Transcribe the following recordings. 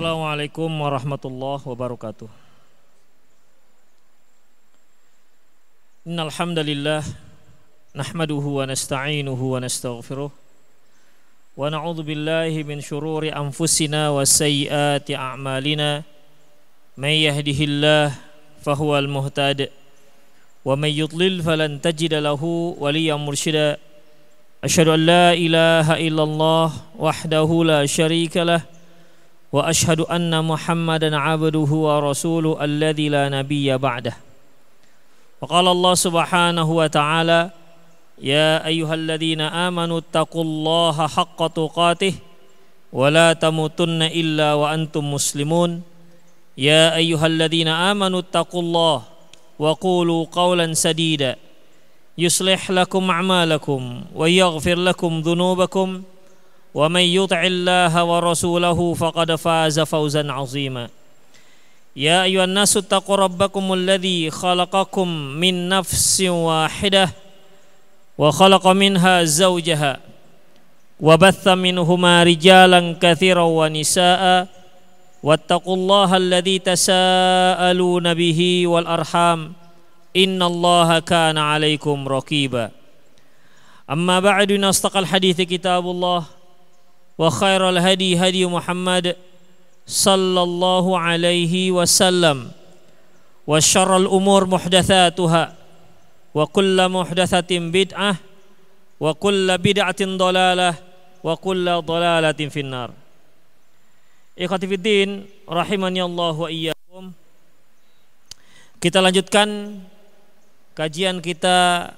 Assalamualaikum warahmatullahi wabarakatuh. Innal hamdalillah nahmaduhu wa nasta'inuhu wa nastaghfiruh wa na'udzu billahi min shururi anfusina wa sayyiati a'malina may yahdihillah fahuwal muhtad wa may yudlil falan tajida lahu waliyan mursyida Asyhadu an la ilaha illallah wahdahu la syarika lah وأشهد أن محمدا عبده ورسوله الذي لا نبي بعده. وقال الله سبحانه وتعالى يا أيها الذين آمنوا اتقوا الله حق تقاته ولا تموتن إلا وأنتم مسلمون. يا أيها الذين آمنوا اتقوا الله وقولوا قولا سديدا. يصلح لكم أعمالكم ويغفر لكم ذنوبكم ومن يطع الله ورسوله فقد فاز فوزا عظيما يا أيها الناس اتقوا ربكم الذي خلقكم من نفس واحدة وخلق منها زوجها وبث منهما رجالا كثيرا ونساء واتقوا الله الذي تساءلون به والأرحام إن الله كان عليكم رقيبا أما بعد نستقى الحديث كتاب الله وخير الهدي هدي محمد صلى الله عليه وسلم وشر الأمور محدثاتها وكل محدثة بدعة وكل بدعة ضلالة وكل ضلالة في النار إخوتي في الدين رحمني الله وإياكم Kita lanjutkan kajian kita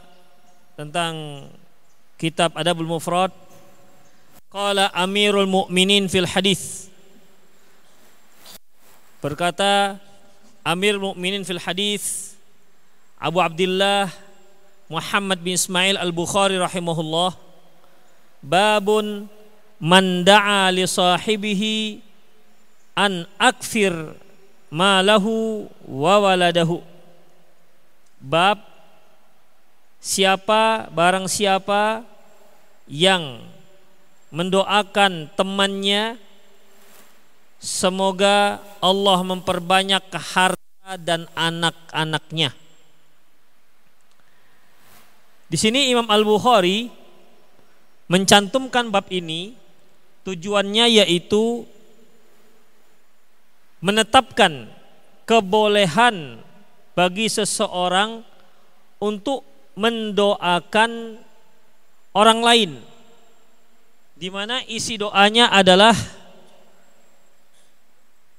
tentang kitab Adabul Mufrad Qala Amirul Mukminin fil Hadis Berkata Amir Mukminin fil Hadis Abu Abdullah Muhammad bin Ismail Al-Bukhari rahimahullah Babun man da'a li sahibihi an akfir malahu wa waladahu. Bab siapa barang siapa yang mendoakan temannya. Semoga Allah memperbanyak harta dan anak-anaknya. Di sini Imam Al-Bukhari mencantumkan bab ini. Tujuannya yaitu menetapkan kebolehan bagi seseorang untuk mendoakan orang lain di mana isi doanya adalah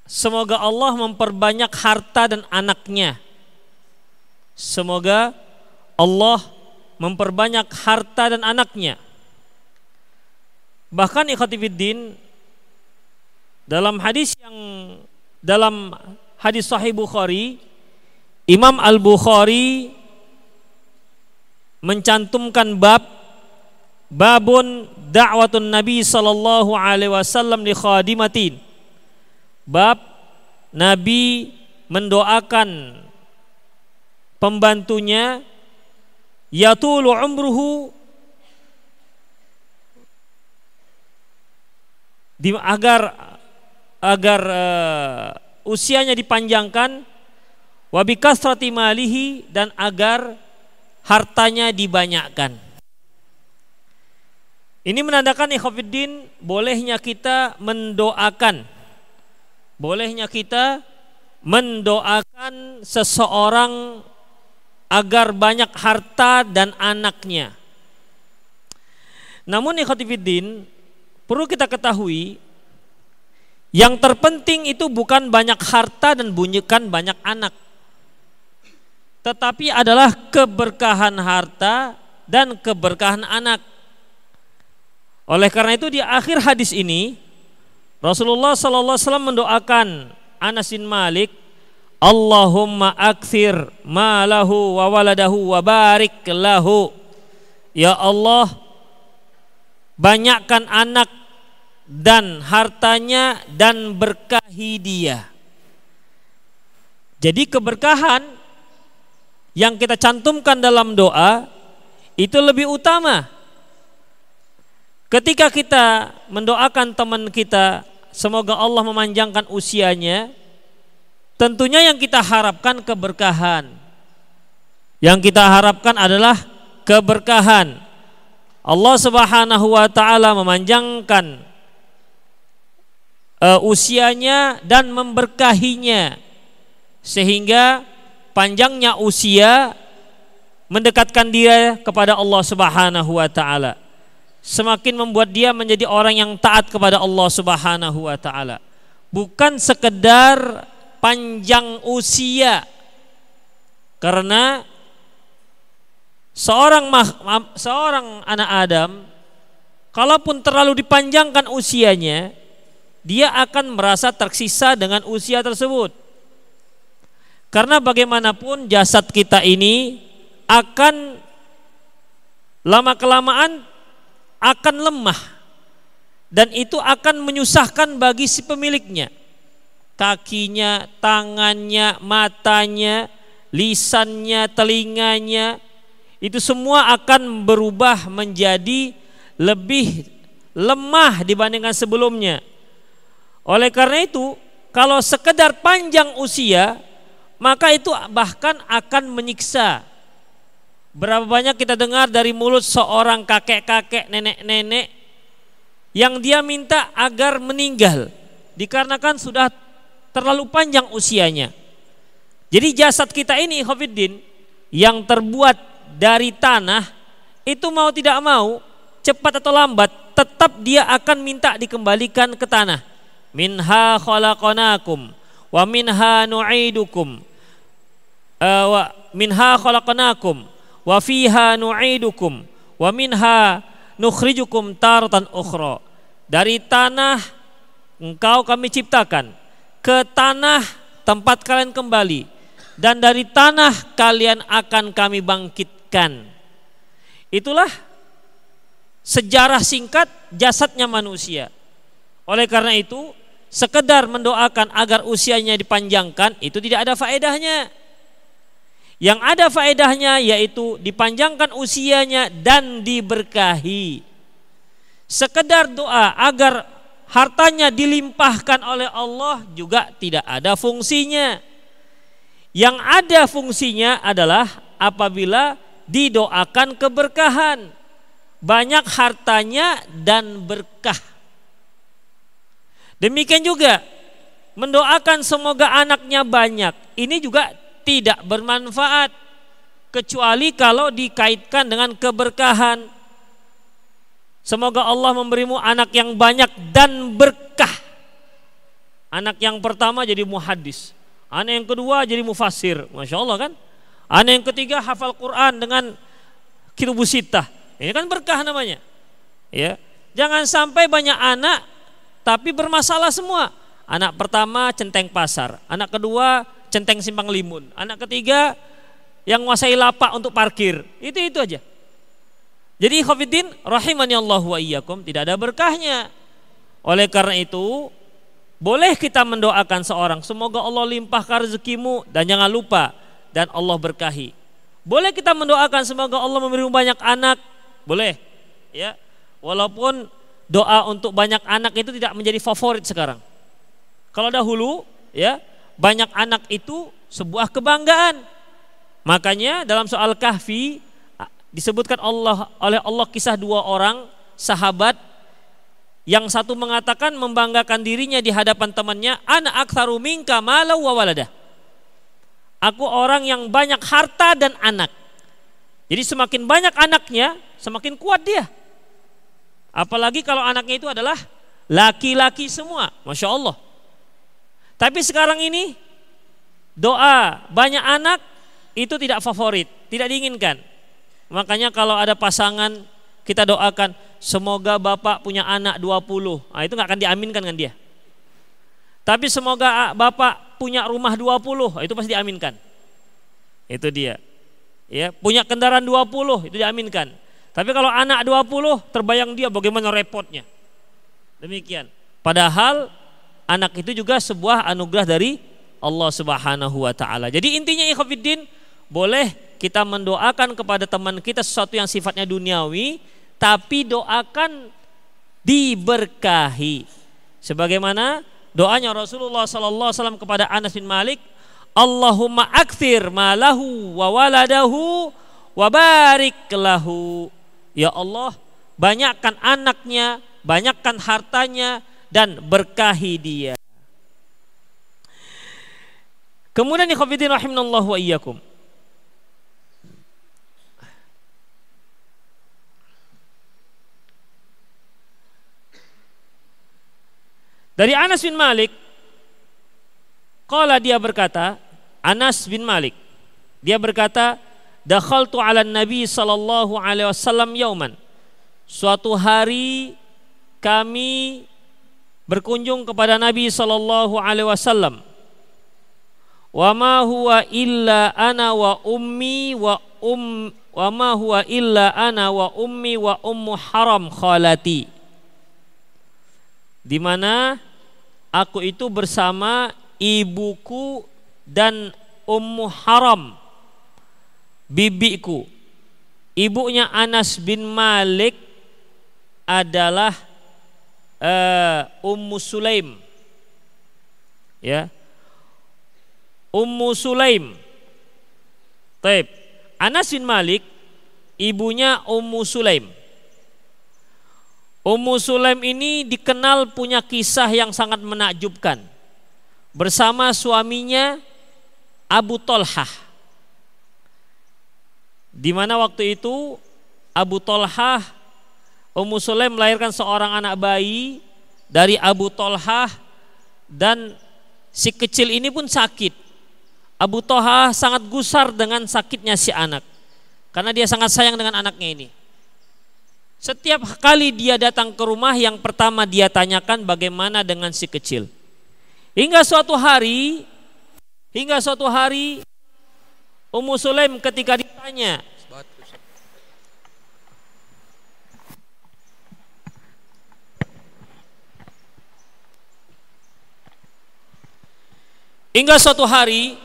semoga Allah memperbanyak harta dan anaknya. Semoga Allah memperbanyak harta dan anaknya. Bahkan ikhatifiddin dalam hadis yang dalam hadis sahih Bukhari Imam Al-Bukhari mencantumkan bab babun da'watun Nabi sallallahu alaihi wasallam li khadimatin. Bab Nabi mendoakan pembantunya yatulu umruhu di, agar agar uh, usianya dipanjangkan wabikasrati malihi dan agar hartanya dibanyakkan. Ini menandakan ikhwafiddin bolehnya kita mendoakan bolehnya kita mendoakan seseorang agar banyak harta dan anaknya. Namun ikhwafiddin perlu kita ketahui yang terpenting itu bukan banyak harta dan bunyikan banyak anak tetapi adalah keberkahan harta dan keberkahan anak. Oleh karena itu di akhir hadis ini Rasulullah sallallahu alaihi wasallam mendoakan Anas bin Malik, Allahumma akthir malahu wa waladahu wa barik lahu. Ya Allah, banyakkan anak dan hartanya dan berkahi dia. Jadi keberkahan yang kita cantumkan dalam doa itu lebih utama. Ketika kita mendoakan teman kita semoga Allah memanjangkan usianya. Tentunya yang kita harapkan keberkahan. Yang kita harapkan adalah keberkahan. Allah Subhanahu wa taala memanjangkan uh, usianya dan memberkahinya sehingga panjangnya usia mendekatkan dia kepada Allah Subhanahu wa taala. Semakin membuat dia menjadi orang yang taat kepada Allah Subhanahu wa taala. Bukan sekedar panjang usia. Karena seorang seorang anak Adam kalaupun terlalu dipanjangkan usianya, dia akan merasa tersisa dengan usia tersebut. Karena bagaimanapun jasad kita ini akan lama kelamaan akan lemah dan itu akan menyusahkan bagi si pemiliknya. Kakinya, tangannya, matanya, lisannya, telinganya itu semua akan berubah menjadi lebih lemah dibandingkan sebelumnya. Oleh karena itu, kalau sekedar panjang usia, maka itu bahkan akan menyiksa Berapa banyak kita dengar dari mulut seorang kakek-kakek, nenek-nenek yang dia minta agar meninggal dikarenakan sudah terlalu panjang usianya. Jadi jasad kita ini Khofiddin yang terbuat dari tanah itu mau tidak mau cepat atau lambat tetap dia akan minta dikembalikan ke tanah. Minha khalaqnakum wa minha nu'idukum uh, minha khalaqnakum wa fiha nu'idukum wa minha nukhrijukum taratan ukhra. Dari tanah engkau kami ciptakan, ke tanah tempat kalian kembali dan dari tanah kalian akan kami bangkitkan. Itulah sejarah singkat jasadnya manusia. Oleh karena itu, sekedar mendoakan agar usianya dipanjangkan itu tidak ada faedahnya. Yang ada faedahnya yaitu dipanjangkan usianya dan diberkahi. Sekedar doa agar hartanya dilimpahkan oleh Allah juga tidak ada fungsinya. Yang ada fungsinya adalah apabila didoakan keberkahan. Banyak hartanya dan berkah. Demikian juga mendoakan semoga anaknya banyak. Ini juga tidak bermanfaat kecuali kalau dikaitkan dengan keberkahan. Semoga Allah memberimu anak yang banyak dan berkah. Anak yang pertama jadi muhadis. Anak yang kedua jadi mufasir. Masya Allah kan. Anak yang ketiga hafal Quran dengan kirubusita. Ini kan berkah namanya. Ya, Jangan sampai banyak anak tapi bermasalah semua. Anak pertama centeng pasar. Anak kedua centeng simpang limun. Anak ketiga yang menguasai lapak untuk parkir. Itu itu aja. Jadi Khafidin rahimani Allah wa iyyakum tidak ada berkahnya. Oleh karena itu boleh kita mendoakan seorang semoga Allah limpahkan rezekimu dan jangan lupa dan Allah berkahi. Boleh kita mendoakan semoga Allah memberimu banyak anak, boleh. Ya. Walaupun doa untuk banyak anak itu tidak menjadi favorit sekarang. Kalau dahulu ya banyak anak itu sebuah kebanggaan. Makanya dalam soal kahfi disebutkan Allah oleh Allah kisah dua orang sahabat yang satu mengatakan membanggakan dirinya di hadapan temannya, anak aktsaru minka malau wa waladah. Aku orang yang banyak harta dan anak. Jadi semakin banyak anaknya, semakin kuat dia. Apalagi kalau anaknya itu adalah laki-laki semua, masya Allah. Tapi sekarang ini doa banyak anak itu tidak favorit, tidak diinginkan. Makanya kalau ada pasangan kita doakan semoga bapak punya anak 20. Nah, itu nggak akan diaminkan kan dia. Tapi semoga bapak punya rumah 20, itu pasti diaminkan. Itu dia. Ya, punya kendaraan 20 itu diaminkan. Tapi kalau anak 20 terbayang dia bagaimana repotnya. Demikian. Padahal anak itu juga sebuah anugerah dari Allah Subhanahu wa taala. Jadi intinya ikhwatiddin boleh kita mendoakan kepada teman kita sesuatu yang sifatnya duniawi tapi doakan diberkahi. Sebagaimana doanya Rasulullah sallallahu alaihi wasallam kepada Anas bin Malik, Allahumma akthir malahu wa waladahu wa barik lahu. Ya Allah, banyakkan anaknya, banyakkan hartanya dan berkahi dia. Kemudian ikhwatiddin rahimanallahu wa iyyakum. Dari Anas bin Malik, Kala dia berkata, Anas bin Malik, dia berkata, Dakhaltu ala Nabi sallallahu alaihi wasallam yauman. Suatu hari kami berkunjung kepada Nabi sallallahu alaihi wasallam. Wa ma huwa illa ana wa ummi wa um wa ma huwa illa ana wa ummi wa ummu haram khalati di mana aku itu bersama ibuku dan ummu haram bibiku ibunya Anas bin Malik adalah uh, Ummu Sulaim ya Ummu Sulaim Taib Anas bin Malik ibunya Ummu Sulaim Ummu Sulaim ini dikenal punya kisah yang sangat menakjubkan. Bersama suaminya Abu Tolhah. Di mana waktu itu Abu Tolhah Ummu Sulaim melahirkan seorang anak bayi dari Abu Tolhah dan si kecil ini pun sakit. Abu Toha sangat gusar dengan sakitnya si anak. Karena dia sangat sayang dengan anaknya ini. Setiap kali dia datang ke rumah yang pertama dia tanyakan bagaimana dengan si kecil. Hingga suatu hari, hingga suatu hari Ummu Sulaim ketika ditanya, Hingga suatu hari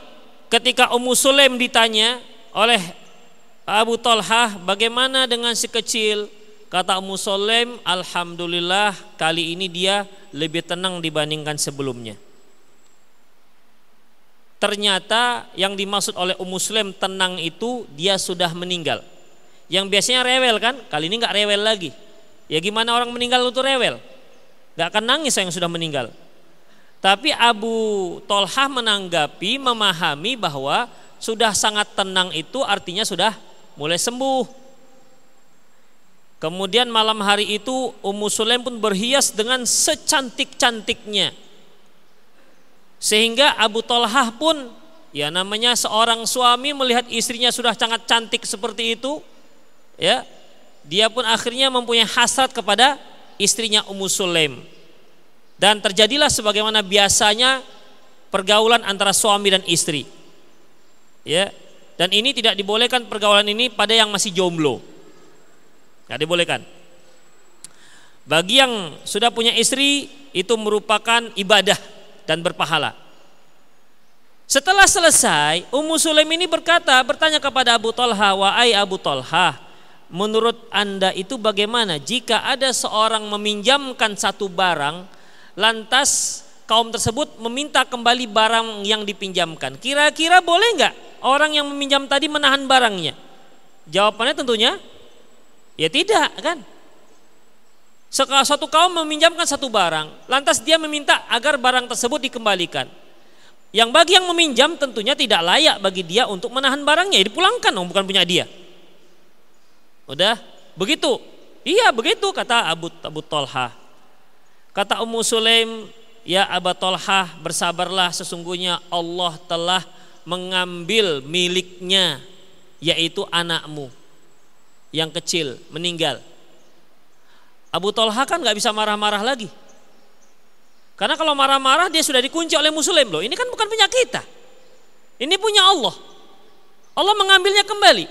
ketika Ummu Sulaim ditanya oleh Abu Talhah bagaimana dengan si kecil Kata Ummu Sulaim, Alhamdulillah kali ini dia lebih tenang dibandingkan sebelumnya. Ternyata yang dimaksud oleh Ummu Sulaim tenang itu dia sudah meninggal. Yang biasanya rewel kan, kali ini nggak rewel lagi. Ya gimana orang meninggal itu rewel? Gak akan nangis yang sudah meninggal. Tapi Abu Tolhah menanggapi, memahami bahwa sudah sangat tenang itu artinya sudah mulai sembuh Kemudian malam hari itu Ummu Sulaim pun berhias dengan secantik-cantiknya. Sehingga Abu Talhah pun ya namanya seorang suami melihat istrinya sudah sangat cantik seperti itu, ya. Dia pun akhirnya mempunyai hasrat kepada istrinya Ummu Sulaim. Dan terjadilah sebagaimana biasanya pergaulan antara suami dan istri. Ya. Dan ini tidak dibolehkan pergaulan ini pada yang masih jomblo. Nggak dibolehkan. Bagi yang sudah punya istri itu merupakan ibadah dan berpahala. Setelah selesai, Ummu Sulaim ini berkata, bertanya kepada Abu Talha, wahai Abu Talha, menurut anda itu bagaimana jika ada seorang meminjamkan satu barang, lantas kaum tersebut meminta kembali barang yang dipinjamkan. Kira-kira boleh nggak orang yang meminjam tadi menahan barangnya? Jawabannya tentunya Ya tidak kan? Satu kaum meminjamkan satu barang, lantas dia meminta agar barang tersebut dikembalikan. Yang bagi yang meminjam tentunya tidak layak bagi dia untuk menahan barangnya, dipulangkan dong, bukan punya dia. Udah, begitu. Iya begitu kata Abu Abu Tolha. Kata Ummu Sulaim, ya Abu Tolha bersabarlah sesungguhnya Allah telah mengambil miliknya yaitu anakmu yang kecil meninggal. Abu Talha kan nggak bisa marah-marah lagi. Karena kalau marah-marah dia sudah dikunci oleh muslim loh. Ini kan bukan punya kita. Ini punya Allah. Allah mengambilnya kembali.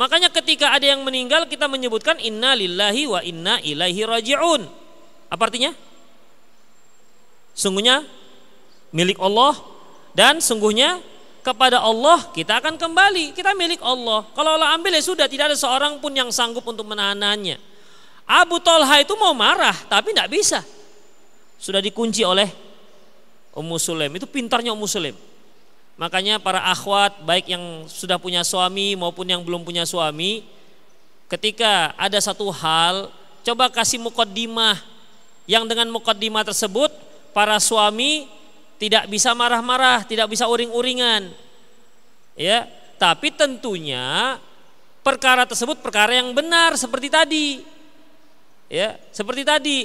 Makanya ketika ada yang meninggal kita menyebutkan inna lillahi wa inna ilaihi raji'un. Apa artinya? Sungguhnya milik Allah dan sungguhnya kepada Allah kita akan kembali kita milik Allah kalau Allah ambil ya sudah tidak ada seorang pun yang sanggup untuk menahanannya Abu Talha itu mau marah tapi tidak bisa sudah dikunci oleh Ummu Sulaim. Itu pintarnya Ummu Sulaim. Makanya para akhwat baik yang sudah punya suami maupun yang belum punya suami ketika ada satu hal coba kasih mukaddimah yang dengan mukaddimah tersebut para suami tidak bisa marah-marah, tidak bisa uring-uringan. Ya, tapi tentunya perkara tersebut perkara yang benar seperti tadi. Ya, seperti tadi.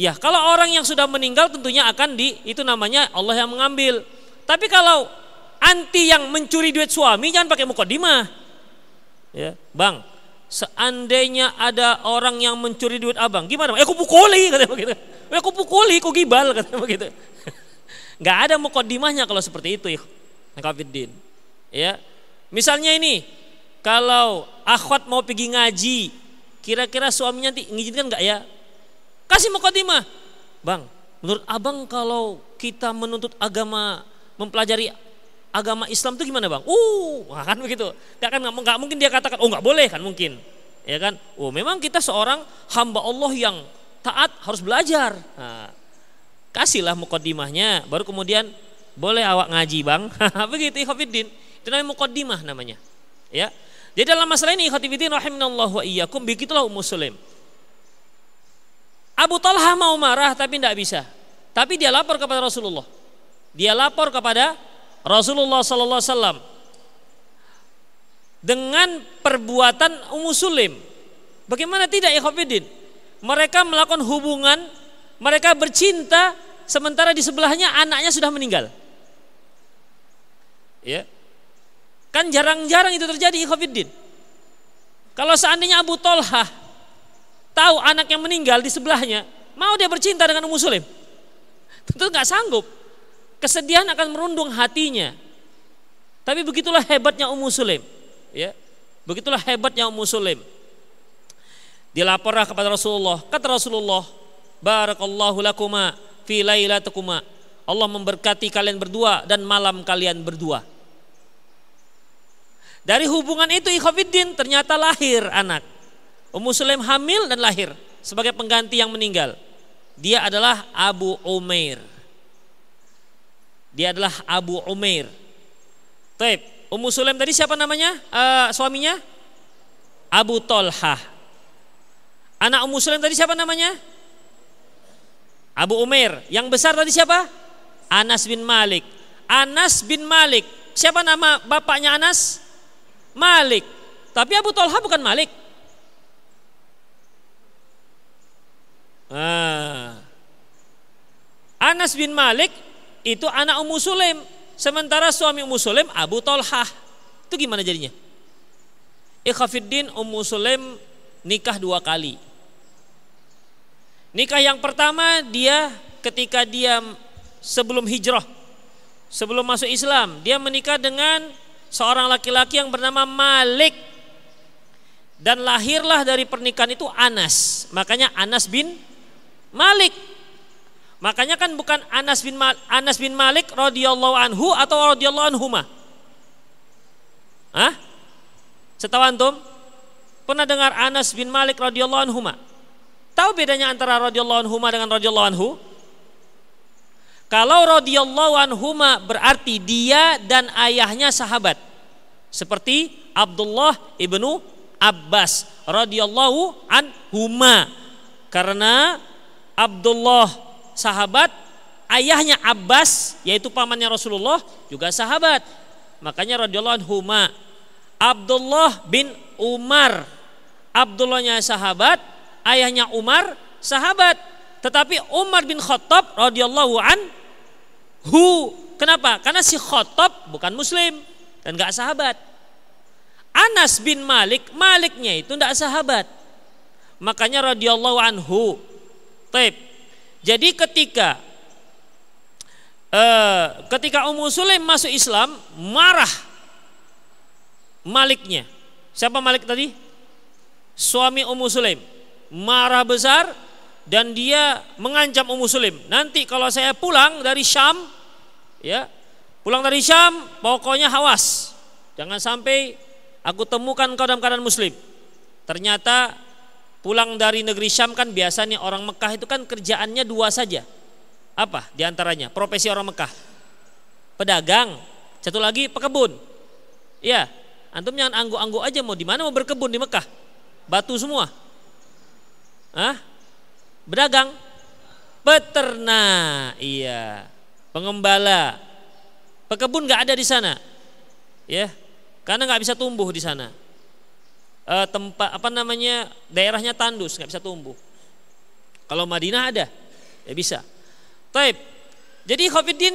Ya, kalau orang yang sudah meninggal tentunya akan di itu namanya Allah yang mengambil. Tapi kalau anti yang mencuri duit suami jangan pakai mukaddimah. Ya, Bang, seandainya ada orang yang mencuri duit abang, gimana? Eh, aku pukuli kata begitu. Eh, aku pukuli, aku gibal kata begitu. Gak ada mukaddimahnya kalau seperti itu, ya. Ya. Misalnya ini, kalau akhwat mau pergi ngaji, kira-kira suaminya nanti ngizinkan nggak ya? Kasih mukaddimah. Bang, menurut abang kalau kita menuntut agama, mempelajari agama Islam itu gimana bang? Uh, kan begitu. Gak kan nggak mungkin dia katakan, oh nggak boleh kan mungkin, ya kan? Oh memang kita seorang hamba Allah yang taat harus belajar. Nah, kasihlah mukaddimahnya, baru kemudian boleh awak ngaji bang. begitu ikhafidin. Itu namanya mukaddimah namanya. Ya. Jadi dalam masalah ini ikhafidin rahimanallah wa iyyakum begitulah Ummu Sulaim. Abu Talha mau marah tapi tidak bisa. Tapi dia lapor kepada Rasulullah. Dia lapor kepada Rasulullah sallallahu alaihi wasallam dengan perbuatan Ummu Sulaim. Bagaimana tidak Khafidin? Mereka melakukan hubungan, mereka bercinta sementara di sebelahnya anaknya sudah meninggal. Ya. Kan jarang-jarang itu terjadi Khafidin. Kalau seandainya Abu Tolha tahu anak yang meninggal di sebelahnya, mau dia bercinta dengan Ummu Sulaim? Tentu nggak sanggup. Kesedihan akan merundung hatinya. Tapi begitulah hebatnya Ummu Sulaim. Ya. Begitulah hebatnya Ummu Sulaim. Dilaporlah kepada Rasulullah. Kata Rasulullah, Barakallahu lakuma fi lailatukuma. Allah memberkati kalian berdua dan malam kalian berdua. Dari hubungan itu Ikhafiddin ternyata lahir anak. Ummu Sulaim hamil dan lahir sebagai pengganti yang meninggal. Dia adalah Abu Umair. Dia adalah Abu Umair. Taib. Ummu Sulaim tadi siapa namanya? Uh, suaminya? Abu Tolhah. Anak Ummu Sulaim tadi siapa namanya? Abu Umair. Yang besar tadi siapa? Anas bin Malik. Anas bin Malik. Siapa nama bapaknya Anas? Malik. Tapi Abu Tolha bukan Malik. Ah. Anas bin Malik itu anak Ummu Sulaim. Sementara suami Ummu Sulaim Abu Tolhah. Itu gimana jadinya? Ikhafiddin Ummu Sulaim nikah dua kali. Nikah yang pertama dia ketika dia sebelum hijrah, sebelum masuk Islam, dia menikah dengan seorang laki-laki yang bernama Malik. Dan lahirlah dari pernikahan itu Anas. Makanya Anas bin Malik Makanya kan bukan Anas bin Malik, Anas bin Malik radhiyallahu anhu atau radhiyallahu anhuma. Hah? Setahu antum? Pernah dengar Anas bin Malik radhiyallahu anhuma? Tahu bedanya antara radhiyallahu anhuma dengan radhiyallahu anhu? Kalau radhiyallahu anhuma berarti dia dan ayahnya sahabat. Seperti Abdullah ibnu Abbas radhiyallahu anhuma. Karena Abdullah sahabat, ayahnya Abbas yaitu pamannya Rasulullah juga sahabat. Makanya radhiyallahu anhu Abdullah bin Umar. Abdullahnya sahabat, ayahnya Umar sahabat. Tetapi Umar bin Khattab radhiyallahu anhu kenapa? Karena si Khattab bukan muslim dan gak sahabat. Anas bin Malik, Maliknya itu tidak sahabat. Makanya radhiyallahu anhu. Taib. Jadi ketika uh, ketika Ummu Sulaim masuk Islam, marah Maliknya. Siapa Malik tadi? Suami Ummu Sulaim. Marah besar dan dia mengancam Ummu Sulaim. Nanti kalau saya pulang dari Syam, ya, pulang dari Syam, pokoknya hawas. Jangan sampai aku temukan kau dalam keadaan muslim. Ternyata pulang dari negeri Syam kan biasanya orang Mekah itu kan kerjaannya dua saja. Apa di antaranya? Profesi orang Mekah. Pedagang, satu lagi pekebun. Ya, antum jangan anggu-anggu aja mau di mana mau berkebun di Mekah. Batu semua. Hah? Berdagang, peternak, iya, pengembala, pekebun nggak ada di sana, ya, karena nggak bisa tumbuh di sana. E, tempat apa namanya daerahnya tandus nggak bisa tumbuh. Kalau Madinah ada, ya bisa. Taib. Jadi Khofiddin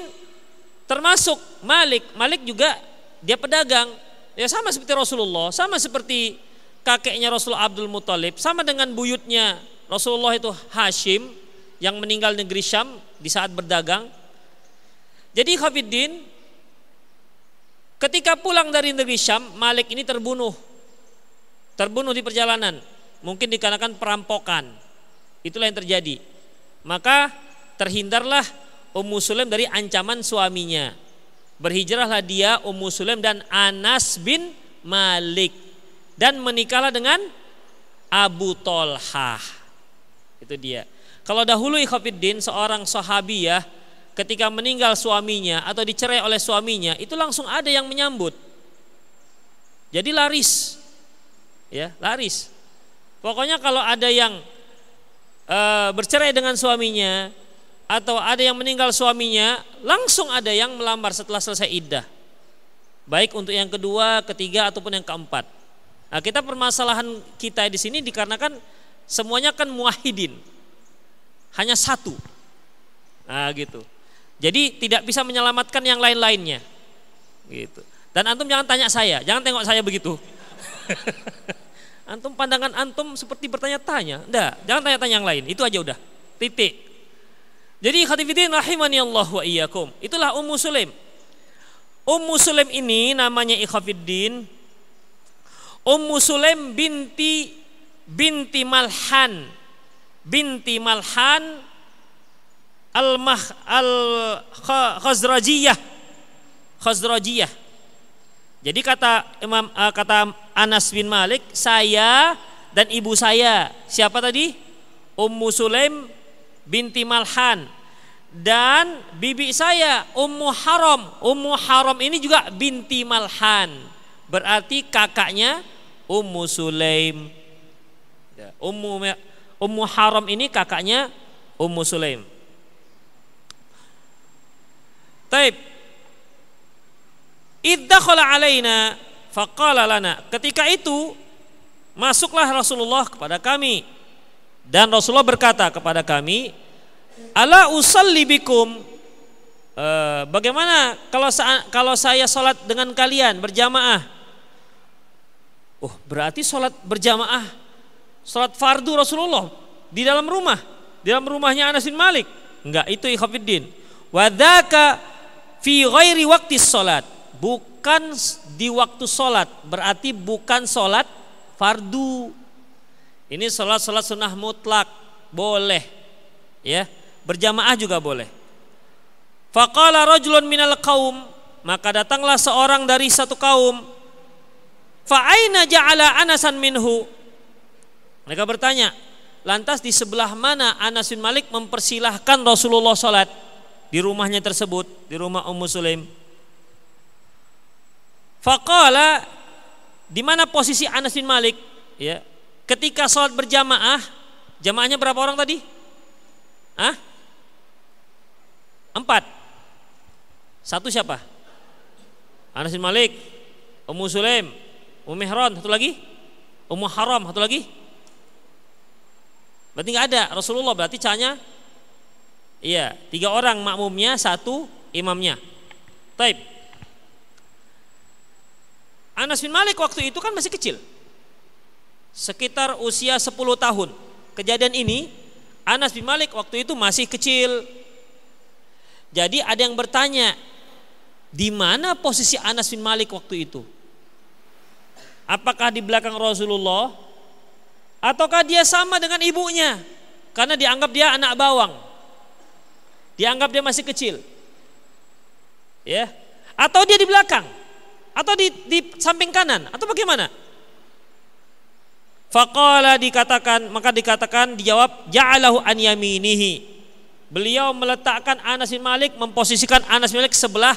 termasuk Malik. Malik juga dia pedagang. Ya sama seperti Rasulullah, sama seperti kakeknya Rasul Abdul Muthalib, sama dengan buyutnya Rasulullah itu Hashim yang meninggal negeri Syam di saat berdagang. Jadi Khofiddin ketika pulang dari negeri Syam, Malik ini terbunuh. Terbunuh di perjalanan, mungkin dikarenakan perampokan. Itulah yang terjadi. Maka terhindarlah Ummu Sulaim dari ancaman suaminya. Berhijrahlah dia Ummu Sulaim dan Anas bin Malik dan menikahlah dengan Abu Tolhah. Itu dia. Kalau dahulu Ikhafiddin seorang sahabi ya ketika meninggal suaminya atau dicerai oleh suaminya itu langsung ada yang menyambut. Jadi laris. Ya, laris. Pokoknya kalau ada yang e, bercerai dengan suaminya atau ada yang meninggal suaminya, langsung ada yang melamar setelah selesai iddah. Baik untuk yang kedua, ketiga ataupun yang keempat. Nah, kita permasalahan kita di sini dikarenakan semuanya kan muahidin. Hanya satu. Nah, gitu. Jadi tidak bisa menyelamatkan yang lain-lainnya. Gitu. Dan antum jangan tanya saya, jangan tengok saya begitu. antum pandangan antum seperti bertanya-tanya. Enggak, jangan tanya-tanya yang lain. Itu aja udah. Titik. Jadi khatifidin rahimani Allah wa iyyakum. Itulah Ummu Sulaim. Ummu Sulaim ini namanya Ikhafiddin. Ummu Sulaim binti binti Malhan. Binti Malhan al-Mah al-Khazrajiyah. Khazrajiyah. Jadi kata Imam uh, kata Anas bin Malik, saya dan ibu saya, siapa tadi? Ummu Sulaim binti Malhan dan bibi saya Ummu Haram. Ummu Haram ini juga binti Malhan. Berarti kakaknya Ummu Sulaim. Ya, Ummu Ummu Haram ini kakaknya Ummu Sulaim. Taib. Iddakhala alaina faqala lana. Ketika itu masuklah Rasulullah kepada kami dan Rasulullah berkata kepada kami, "Ala usalli bikum?" E, bagaimana kalau kalau saya sholat dengan kalian berjamaah? Oh, berarti sholat berjamaah, sholat fardu Rasulullah di dalam rumah, di dalam rumahnya Anas bin Malik. Enggak, itu ikhafiddin. Wadaka fi ghairi waktu sholat. Bukan di waktu sholat, berarti bukan sholat fardu ini sholat-sholat sunnah mutlak boleh, ya berjamaah juga boleh. Faqala rajulun minal kaum maka datanglah seorang dari satu kaum. Fa'aina ja'ala anasan minhu. Mereka bertanya, lantas di sebelah mana Anas bin Malik mempersilahkan Rasulullah sholat di rumahnya tersebut, di rumah Ummu Sulaim. Faqala di mana posisi Anas bin Malik? Ya, Ketika sholat berjamaah, jamaahnya berapa orang tadi? Hah? Empat. Satu siapa? Anas bin Malik, Ummu Sulaim, Ummu Mihran, satu lagi? Ummu Haram, satu lagi? Berarti nggak ada. Rasulullah berarti cahnya Iya, tiga orang makmumnya, satu imamnya. Taib. Anas bin Malik waktu itu kan masih kecil sekitar usia 10 tahun. Kejadian ini Anas bin Malik waktu itu masih kecil. Jadi ada yang bertanya, di mana posisi Anas bin Malik waktu itu? Apakah di belakang Rasulullah ataukah dia sama dengan ibunya? Karena dianggap dia anak bawang. Dianggap dia masih kecil. Ya. Atau dia di belakang? Atau di, di samping kanan? Atau bagaimana? Faqala dikatakan maka dikatakan dijawab ja'alahu an yaminihi. Beliau meletakkan Anas bin Malik memposisikan Anas bin Malik sebelah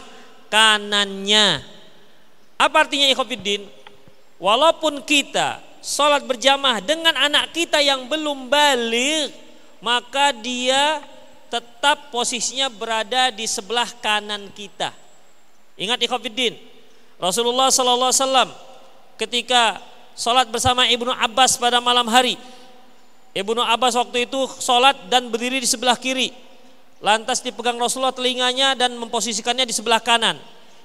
kanannya. Apa artinya ikhwatiddin? Walaupun kita sholat berjamaah dengan anak kita yang belum balik, maka dia tetap posisinya berada di sebelah kanan kita. Ingat ikhwatiddin, Rasulullah sallallahu alaihi wasallam ketika sholat bersama Ibnu Abbas pada malam hari. Ibnu Abbas waktu itu sholat dan berdiri di sebelah kiri. Lantas dipegang Rasulullah telinganya dan memposisikannya di sebelah kanan.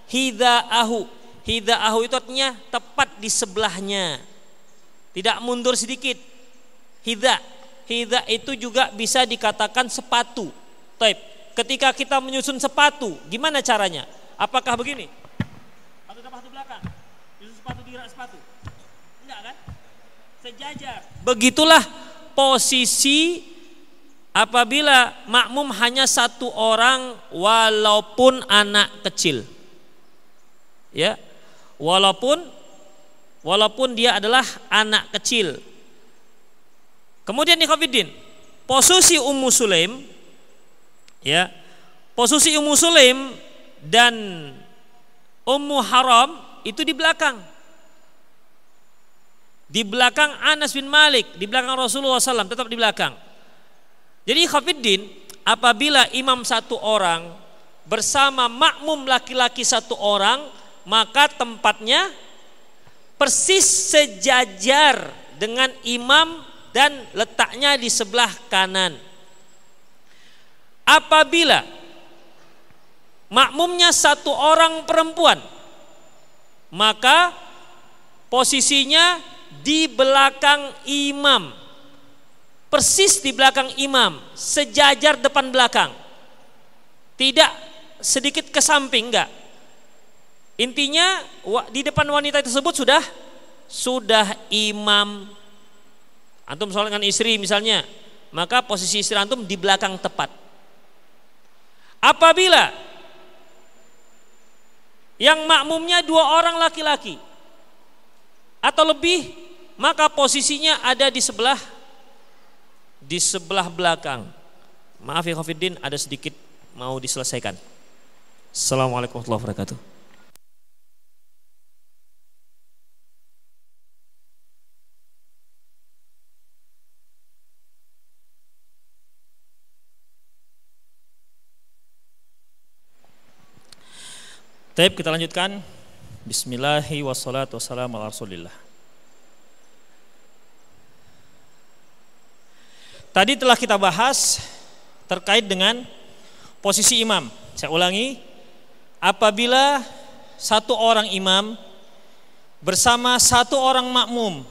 Hida'ahu. Hida'ahu itu artinya tepat di sebelahnya. Tidak mundur sedikit. Hida. Hida itu juga bisa dikatakan sepatu. Taib. Ketika kita menyusun sepatu, gimana caranya? Apakah begini? Atau depan atau belakang? Menyusun sepatu di sepatu? Sejajar. Begitulah posisi apabila makmum hanya satu orang walaupun anak kecil. Ya. Walaupun walaupun dia adalah anak kecil. Kemudian Ikhwafiddin, posisi Ummu Sulaim ya. Posisi Ummu Sulaim dan Ummu Haram itu di belakang di belakang Anas bin Malik, di belakang Rasulullah SAW, tetap di belakang. Jadi Khafiddin, apabila imam satu orang bersama makmum laki-laki satu orang, maka tempatnya persis sejajar dengan imam dan letaknya di sebelah kanan. Apabila makmumnya satu orang perempuan, maka posisinya di belakang imam. Persis di belakang imam, sejajar depan belakang. Tidak sedikit ke samping enggak. Intinya di depan wanita tersebut sudah sudah imam. Antum sholat dengan istri misalnya, maka posisi istri antum di belakang tepat. Apabila yang makmumnya dua orang laki-laki, atau lebih maka posisinya ada di sebelah di sebelah belakang. Maaf ya Khofiddin ada sedikit mau diselesaikan. Assalamualaikum warahmatullahi wabarakatuh. Taib kita lanjutkan. Bismillahi wassalatu wassalamu ala Tadi telah kita bahas terkait dengan posisi imam. Saya ulangi, apabila satu orang imam bersama satu orang makmum,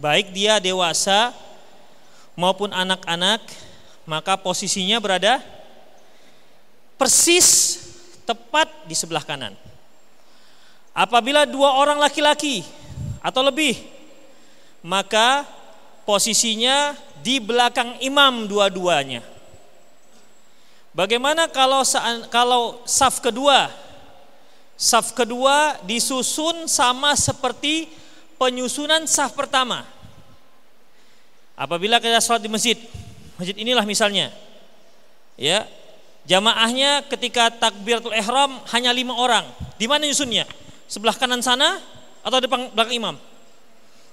baik dia dewasa maupun anak-anak, maka posisinya berada persis tepat di sebelah kanan. Apabila dua orang laki-laki atau lebih, maka posisinya di belakang imam dua-duanya. Bagaimana kalau kalau saf kedua? Saf kedua disusun sama seperti penyusunan saf pertama. Apabila kita sholat di masjid, masjid inilah misalnya, ya jamaahnya ketika takbiratul ihram hanya lima orang. Di mana nyusunnya? Sebelah kanan sana atau depan belakang imam?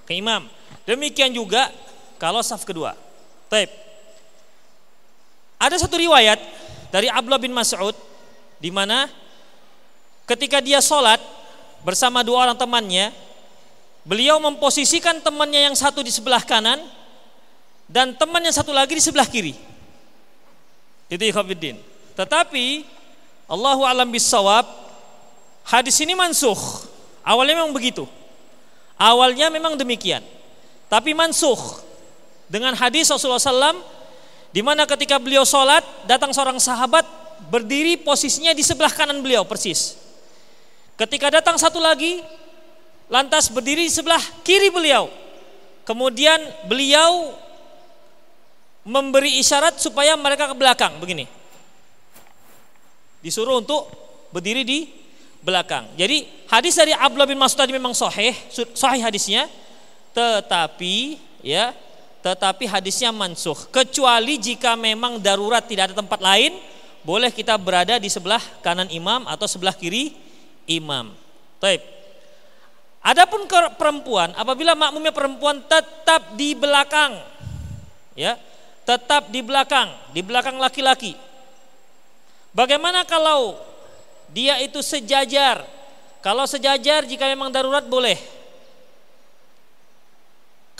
Ke imam. Demikian juga kalau saf kedua. Taib. Ada satu riwayat dari Abdullah bin Mas'ud di mana ketika dia sholat bersama dua orang temannya, beliau memposisikan temannya yang satu di sebelah kanan dan teman yang satu lagi di sebelah kiri. Itu ikhwafiddin. Tetapi Allahu alam bisawab Hadis ini mansuh. Awalnya memang begitu. Awalnya memang demikian. Tapi mansuh dengan hadis Rasulullah SAW di mana ketika beliau sholat datang seorang sahabat berdiri posisinya di sebelah kanan beliau persis. Ketika datang satu lagi lantas berdiri di sebelah kiri beliau. Kemudian beliau memberi isyarat supaya mereka ke belakang begini. Disuruh untuk berdiri di belakang. Jadi hadis dari Abdullah bin Mas'ud tadi memang sahih, sahih hadisnya. Tetapi ya tetapi hadisnya mansuh kecuali jika memang darurat tidak ada tempat lain boleh kita berada di sebelah kanan imam atau sebelah kiri imam. Taib. Adapun ke perempuan, apabila makmumnya perempuan tetap di belakang, ya, tetap di belakang, di belakang laki-laki. Bagaimana kalau dia itu sejajar? Kalau sejajar jika memang darurat boleh.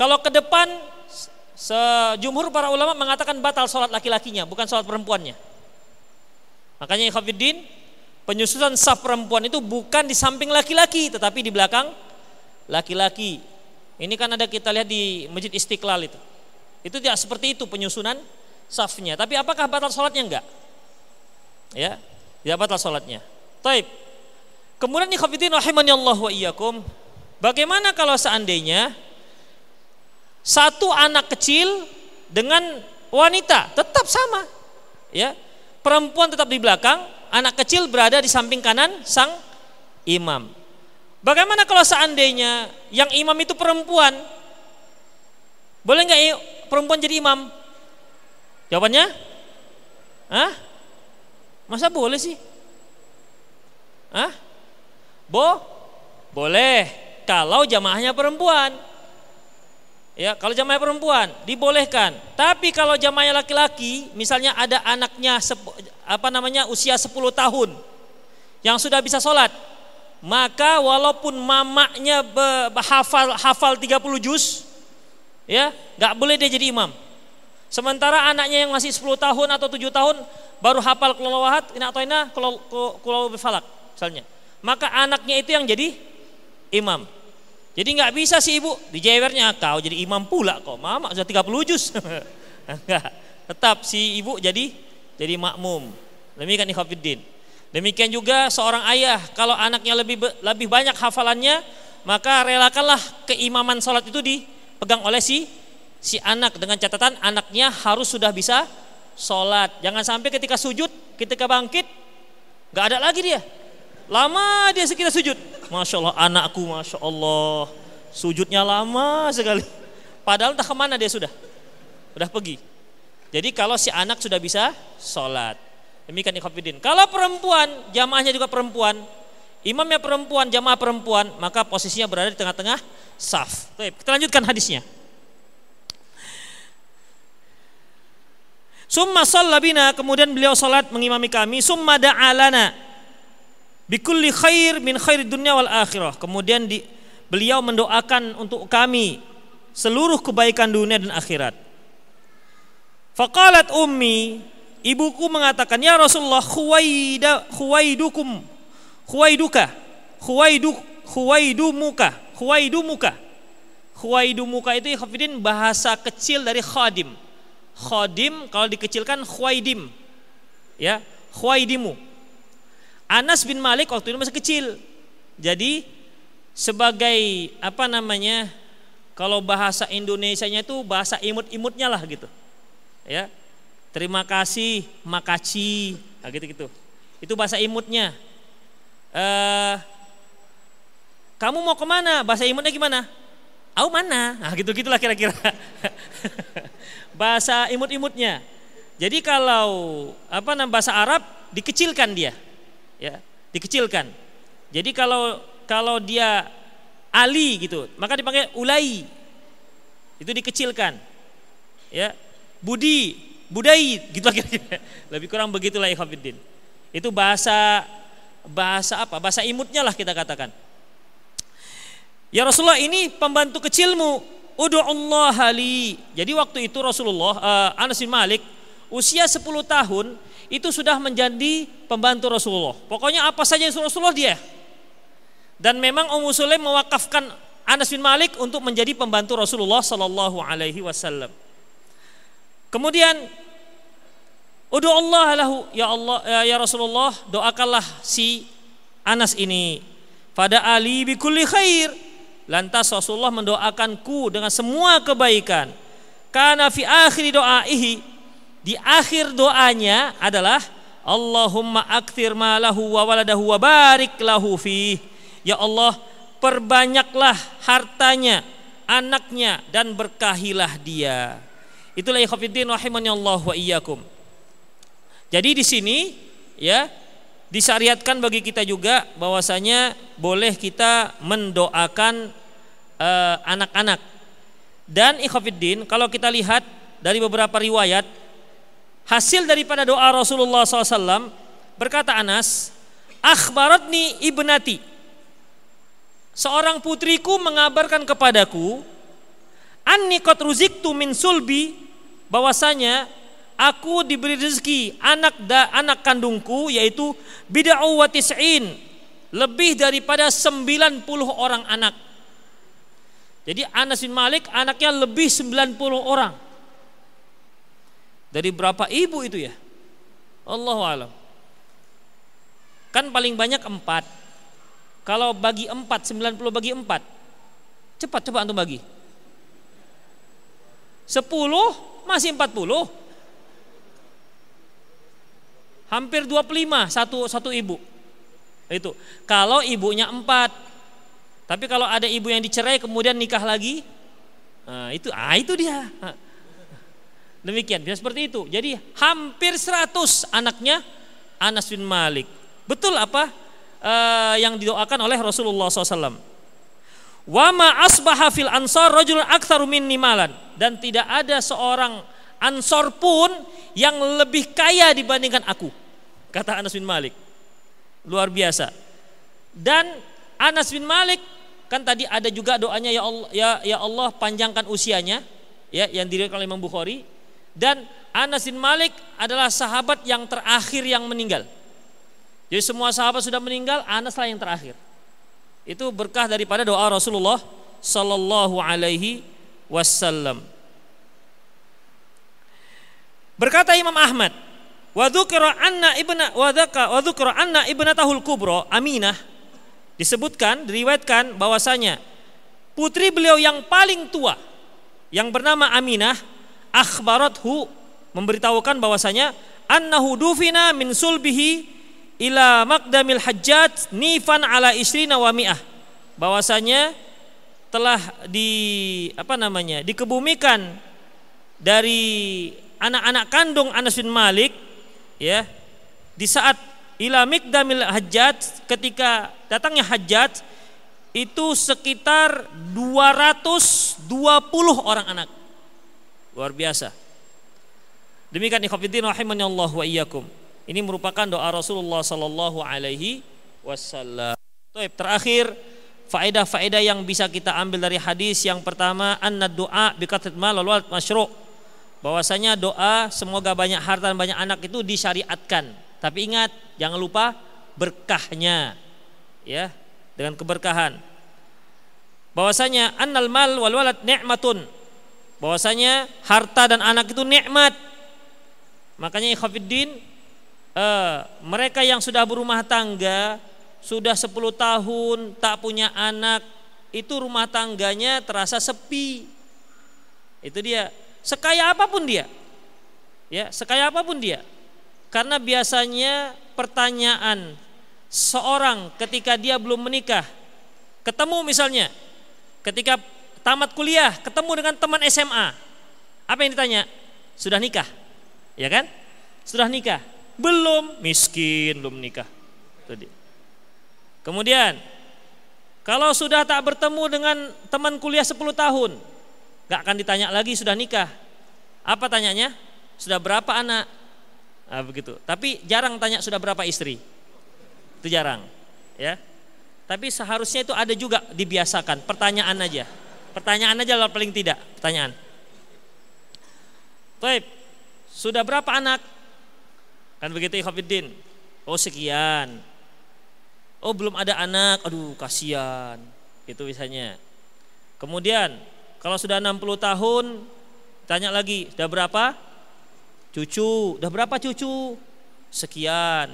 Kalau ke depan Sejumhur para ulama mengatakan batal sholat laki-lakinya, bukan sholat perempuannya. Makanya Ikhwafiddin, penyusunan saf perempuan itu bukan di samping laki-laki, tetapi di belakang laki-laki. Ini kan ada kita lihat di Masjid Istiqlal itu. Itu tidak seperti itu penyusunan safnya. Tapi apakah batal sholatnya enggak? Ya, tidak batal sholatnya. Taib. Kemudian Ikhwafiddin rahimani Allah wa iyyakum. Bagaimana kalau seandainya satu anak kecil dengan wanita tetap sama. Ya. Perempuan tetap di belakang, anak kecil berada di samping kanan sang imam. Bagaimana kalau seandainya yang imam itu perempuan? Boleh nggak perempuan jadi imam? Jawabannya? Hah? Masa boleh sih? Hah? Bo? Boleh. Kalau jamaahnya perempuan. Ya, kalau jamaah perempuan dibolehkan. Tapi kalau jamaah laki-laki, misalnya ada anaknya apa namanya usia 10 tahun yang sudah bisa sholat, maka walaupun mamaknya hafal hafal 30 juz, ya nggak boleh dia jadi imam. Sementara anaknya yang masih 10 tahun atau 7 tahun baru hafal kelolawahat, ina atau ina kalau falak misalnya. Maka anaknya itu yang jadi imam. Jadi nggak bisa si ibu dijewernya kau jadi imam pula kok. Mama sudah 30 juz. enggak. Tetap si ibu jadi jadi makmum. Demikian ikhwatiddin. Demikian juga seorang ayah kalau anaknya lebih lebih banyak hafalannya maka relakanlah keimaman sholat itu dipegang oleh si si anak dengan catatan anaknya harus sudah bisa sholat. Jangan sampai ketika sujud, ketika bangkit nggak ada lagi dia. Lama dia sekitar sujud. Masya Allah anakku Masya Allah. Sujudnya lama sekali. Padahal entah ke mana dia sudah. Sudah pergi. Jadi kalau si anak sudah bisa sholat. Demikian ikhafidin. Kalau perempuan, jamaahnya juga perempuan. Imamnya perempuan, jamaah perempuan. Maka posisinya berada di tengah-tengah saf. Kita lanjutkan hadisnya. Summa sallabina kemudian beliau salat mengimami kami. Summa da'alana bikulli khair min khair dunia wal akhirah. Kemudian di, beliau mendoakan untuk kami seluruh kebaikan dunia dan akhirat. Faqalat ummi, ibuku mengatakan, "Ya Rasulullah, khuwaida khuwaidukum khuwaiduka khuwaiduk khuwaidumuka khuwaidumuka." Khuwaidumuka itu ikhafidin bahasa kecil dari khadim. Khadim kalau dikecilkan khuwaidim. Ya, khuwaidimu Anas bin Malik waktu itu masih kecil. Jadi sebagai apa namanya? Kalau bahasa Indonesianya itu bahasa imut-imutnya lah gitu. Ya. Terima kasih, makaci, nah gitu gitu. Itu bahasa imutnya. Eh, kamu mau ke mana? Bahasa imutnya gimana? Au mana? Nah gitu gitulah kira-kira. bahasa imut-imutnya. Jadi kalau apa namanya bahasa Arab dikecilkan dia ya dikecilkan. Jadi kalau kalau dia Ali gitu maka dipakai ulai. Itu dikecilkan ya. Budi budai gitu kira-kira lebih kurang begitulah ikhwatiddin itu bahasa bahasa apa? Bahasa imutnya lah kita katakan. Ya Rasulullah ini pembantu kecilmu. Allah ali jadi waktu itu Rasulullah uh, Anas bin Malik usia 10 tahun itu sudah menjadi pembantu Rasulullah. Pokoknya apa saja yang Rasulullah dia. Dan memang Ummu Sulaim mewakafkan Anas bin Malik untuk menjadi pembantu Rasulullah sallallahu alaihi wasallam. Kemudian Udu Allah lahu ya Allah ya, ya Rasulullah doakanlah si Anas ini pada Ali bi kulli khair. Lantas Rasulullah mendoakanku dengan semua kebaikan. Karena fi akhir doaihi di akhir doanya adalah Allahumma akthir malahu wa waladahu wa barik lahu fi. Ya Allah, perbanyaklah hartanya, anaknya dan berkahilah dia. Itulah ikhwatiddin Allah wa iyyakum. Jadi di sini ya disyariatkan bagi kita juga bahwasanya boleh kita mendoakan eh, anak-anak. Uh, Dan ikhwatiddin kalau kita lihat dari beberapa riwayat hasil daripada doa Rasulullah SAW berkata Anas, akhbaratni ibnati seorang putriku mengabarkan kepadaku anni qad ruziktu min sulbi bahwasanya aku diberi rezeki anak da, anak kandungku yaitu bid'u wa tis'in lebih daripada 90 orang anak. Jadi Anas bin Malik anaknya lebih 90 orang. Dari berapa ibu itu ya? Allahu alam. Kan paling banyak empat. Kalau bagi empat, 90 bagi empat. Cepat coba antum bagi. Sepuluh masih empat puluh. Hampir dua puluh lima satu, satu ibu. Itu. Kalau ibunya empat. Tapi kalau ada ibu yang dicerai kemudian nikah lagi. Nah, itu ah itu dia. Demikian, bisa seperti itu. Jadi hampir seratus anaknya Anas bin Malik. Betul apa uh, yang didoakan oleh Rasulullah SAW. Wa ma asbaha fil ansar rajul aktsaru minni dan tidak ada seorang ansor pun yang lebih kaya dibandingkan aku. Kata Anas bin Malik. Luar biasa. Dan Anas bin Malik kan tadi ada juga doanya ya Allah ya, ya Allah panjangkan usianya ya yang diriwayatkan oleh Imam Bukhari dan Anas bin Malik adalah sahabat yang terakhir yang meninggal. Jadi semua sahabat sudah meninggal, Anas lah yang terakhir. Itu berkah daripada doa Rasulullah sallallahu alaihi wasallam. Berkata Imam Ahmad, wa dzukira anna ibna wa dzaka wa dzukira anna ibnatahul Aminah disebutkan diriwayatkan bahwasanya putri beliau yang paling tua yang bernama Aminah akhbarathu memberitahukan bahwasanya annahu dufina min sulbihi ila makdamil hajjat nifan ala isrina wa mi'ah. Bahwasanya telah di apa namanya dikebumikan dari anak-anak kandung Anas bin Malik ya di saat ila mikdamil hajjat ketika datangnya hajjat itu sekitar 220 orang anak luar biasa demikian ikhwatiddin rahimani Allah wa iyyakum ini merupakan doa Rasulullah Sallallahu Alaihi Wasallam. Terakhir faedah-faedah yang bisa kita ambil dari hadis yang pertama anna doa bikathat mal wal masyru' bahwasanya doa semoga banyak harta dan banyak anak itu disyariatkan. Tapi ingat jangan lupa berkahnya ya dengan keberkahan. Bahwasanya annal mal wal walad ni'matun. Bahwasanya harta dan anak itu nikmat. Makanya ikhwatiddin uh, mereka yang sudah berumah tangga sudah 10 tahun tak punya anak itu rumah tangganya terasa sepi. Itu dia. Sekaya apa pun dia. Ya sekaya apa pun dia. Karena biasanya pertanyaan seorang ketika dia belum menikah ketemu misalnya ketika tamat kuliah ketemu dengan teman SMA apa yang ditanya sudah nikah ya kan sudah nikah belum miskin, belum nikah. Tadi. Kemudian kalau sudah tak bertemu dengan teman kuliah 10 tahun, gak akan ditanya lagi sudah nikah. Apa tanyanya? Sudah berapa anak? Nah, begitu. Tapi jarang tanya sudah berapa istri. Itu jarang, ya. Tapi seharusnya itu ada juga dibiasakan, pertanyaan aja. Pertanyaan aja lah paling tidak, pertanyaan. Baik. Sudah berapa anak? Kan begitu Ikhwafiddin. Oh sekian. Oh belum ada anak, aduh kasihan. Itu misalnya. Kemudian kalau sudah 60 tahun, tanya lagi, sudah berapa? Cucu, sudah berapa cucu? Sekian.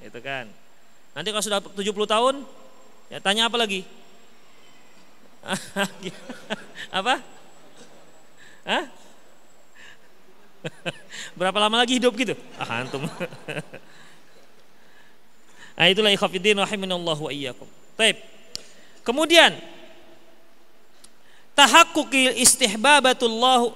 Itu kan. Nanti kalau sudah 70 tahun, ya tanya apa lagi? apa? Hah? Berapa lama lagi hidup gitu? Ah antum. nah itulah ikhafidin rahimanallahu wa iyyakum. Baik. Kemudian tahakkuki istihbabatullah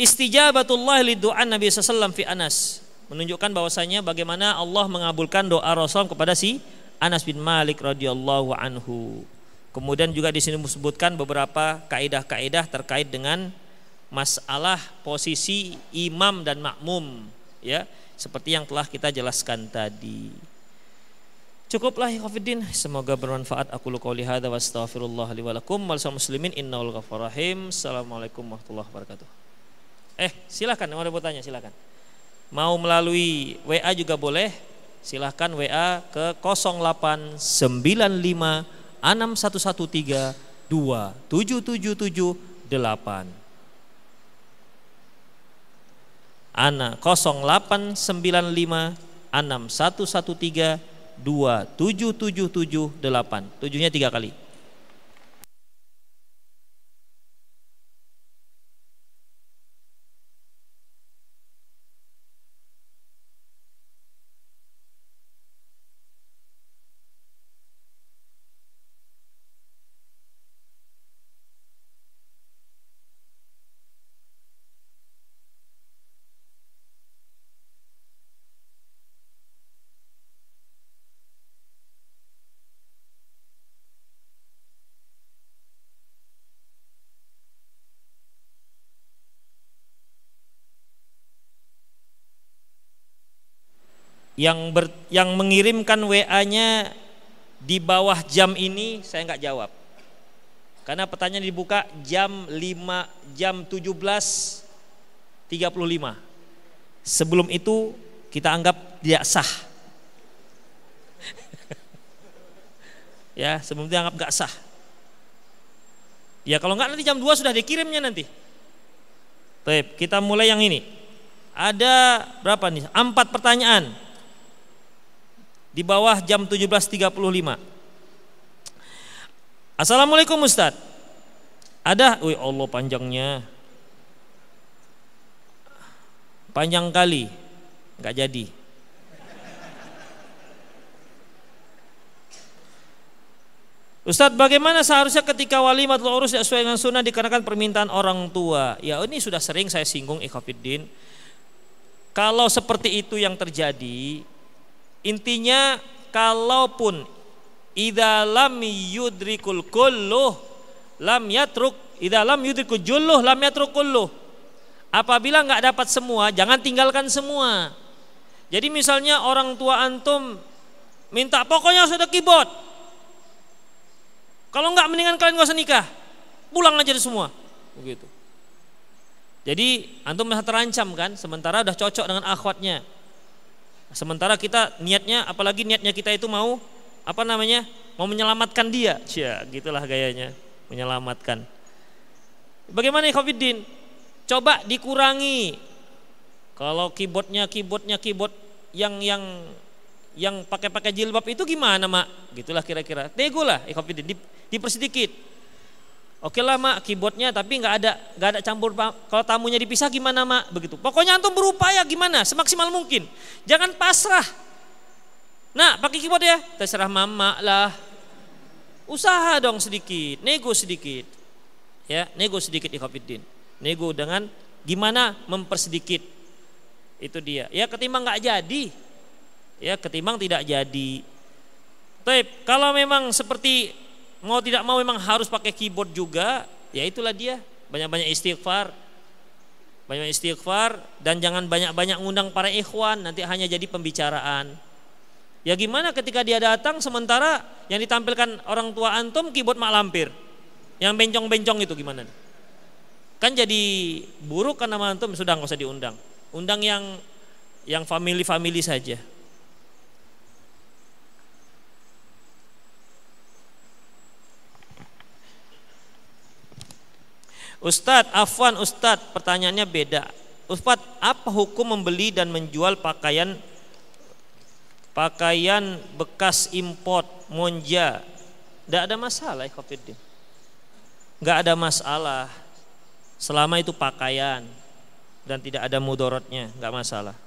istijabatullah li doa Nabi sallallahu fi Anas menunjukkan bahwasanya bagaimana Allah mengabulkan doa Rasul kepada si Anas bin Malik radhiyallahu anhu. Kemudian juga di sini disebutkan beberapa kaidah-kaidah terkait dengan masalah posisi imam dan makmum ya seperti yang telah kita jelaskan tadi. Cukuplah ya Khafidin. Semoga bermanfaat. Aku lu qauli hadza wa astaghfirullah li wa lakum muslimin innahu ghafurur rahim. Assalamualaikum warahmatullahi wabarakatuh. Eh, silakan mau mau tanya silakan. Mau melalui WA juga boleh. Silahkan WA ke 0895 6113 2777 Ana 0895 6113 dua tujuh tujuh tujuh delapan. Tujuhnya tiga kali yang ber, yang mengirimkan WA-nya di bawah jam ini saya nggak jawab. Karena pertanyaan dibuka jam 5 jam 17.35. Sebelum itu kita anggap tidak sah. ya, sebelum itu anggap nggak sah. Ya kalau nggak nanti jam 2 sudah dikirimnya nanti. Baik, kita mulai yang ini. Ada berapa nih? Empat pertanyaan di bawah jam 17.35. Assalamualaikum Ustaz. Ada, wih Allah panjangnya. Panjang kali, nggak jadi. Ustadz bagaimana seharusnya ketika walimatul urus sesuai dengan sunnah dikarenakan permintaan orang tua Ya ini sudah sering saya singgung ikhafiddin Kalau seperti itu yang terjadi Intinya kalaupun idza lam yudrikul kulluh lam yatruk idza lam yudrikul julluh lam yatruk kulluh. Apabila nggak dapat semua, jangan tinggalkan semua. Jadi misalnya orang tua antum minta pokoknya sudah keyboard. Kalau nggak mendingan kalian nggak usah nikah. Pulang aja semua. Begitu. Jadi antum merasa terancam kan, sementara udah cocok dengan akhwatnya. Sementara kita niatnya apalagi niatnya kita itu mau apa namanya? mau menyelamatkan dia. Ya, gitulah gayanya, menyelamatkan. Bagaimana Khofiddin? Coba dikurangi. Kalau keyboardnya keyboardnya keyboard yang yang yang pakai-pakai jilbab itu gimana, Mak? Gitulah kira-kira. Nego lah, Khofiddin, dipersedikit Oke lah mak keyboardnya tapi nggak ada nggak ada campur kalau tamunya dipisah gimana mak begitu. Pokoknya antum berupaya gimana semaksimal mungkin. Jangan pasrah. Nah pakai keyboard ya terserah mama lah. Usaha dong sedikit, nego sedikit. Ya nego sedikit di Khofiddin. Nego dengan gimana mempersedikit. Itu dia. Ya ketimbang nggak jadi. Ya ketimbang tidak jadi. Tapi kalau memang seperti mau tidak mau memang harus pakai keyboard juga, ya itulah dia. Banyak-banyak istighfar. Banyak istighfar dan jangan banyak-banyak ngundang para ikhwan, nanti hanya jadi pembicaraan. Ya gimana ketika dia datang sementara yang ditampilkan orang tua antum keyboard mak lampir. Yang bencong-bencong itu gimana? Kan jadi buruk nama antum sudah nggak usah diundang. Undang yang yang family-family saja. Ustadz, Afwan Ustadz, pertanyaannya beda. Ustadz, apa hukum membeli dan menjual pakaian pakaian bekas import monja? Tidak ada masalah, Ikhwafiddin. Nggak ada masalah. Selama itu pakaian dan tidak ada mudorotnya, nggak masalah.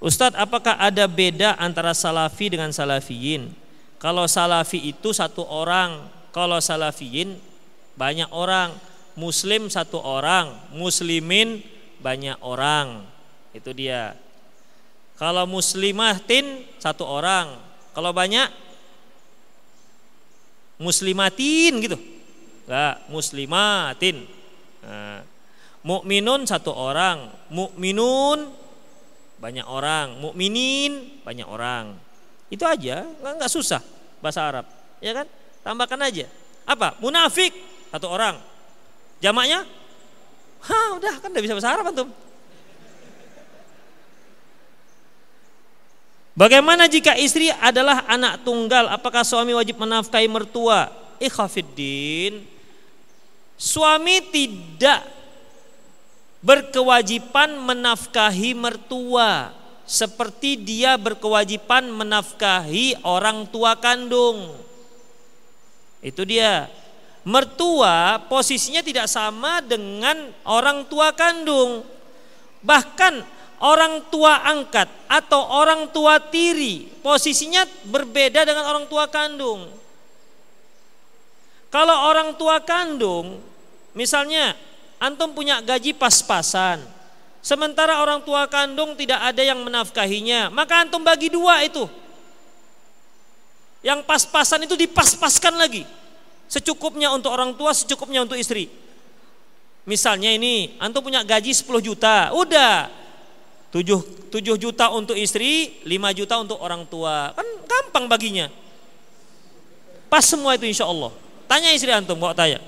Ustadz, apakah ada beda antara salafi dengan salafiyin? Kalau salafi itu satu orang kalau salafiyin banyak orang, muslim satu orang, muslimin banyak orang. Itu dia. Kalau muslimatin satu orang, kalau banyak muslimatin gitu. Enggak, muslimatin. Nah, mukminun satu orang, mukminun banyak orang, mukminin banyak orang. Itu aja, nggak, nggak susah bahasa Arab, ya kan? Tambahkan aja. Apa? Munafik satu orang. Jamaknya? Hah, udah kan udah bisa bahasa Arab antum. Bagaimana jika istri adalah anak tunggal? Apakah suami wajib menafkahi mertua? Ikhafiddin. Suami tidak berkewajiban menafkahi mertua seperti dia berkewajiban menafkahi orang tua kandung. Itu dia. Mertua posisinya tidak sama dengan orang tua kandung. Bahkan orang tua angkat atau orang tua tiri posisinya berbeda dengan orang tua kandung. Kalau orang tua kandung, misalnya antum punya gaji pas-pasan, sementara orang tua kandung tidak ada yang menafkahinya, maka antum bagi dua itu. Yang pas-pasan itu dipas-paskan lagi. Secukupnya untuk orang tua, secukupnya untuk istri. Misalnya ini, antum punya gaji 10 juta, udah 7, 7 juta untuk istri, 5 juta untuk orang tua. Kan gampang baginya. Pas semua itu insya Allah. Tanya istri antum, kok tanya.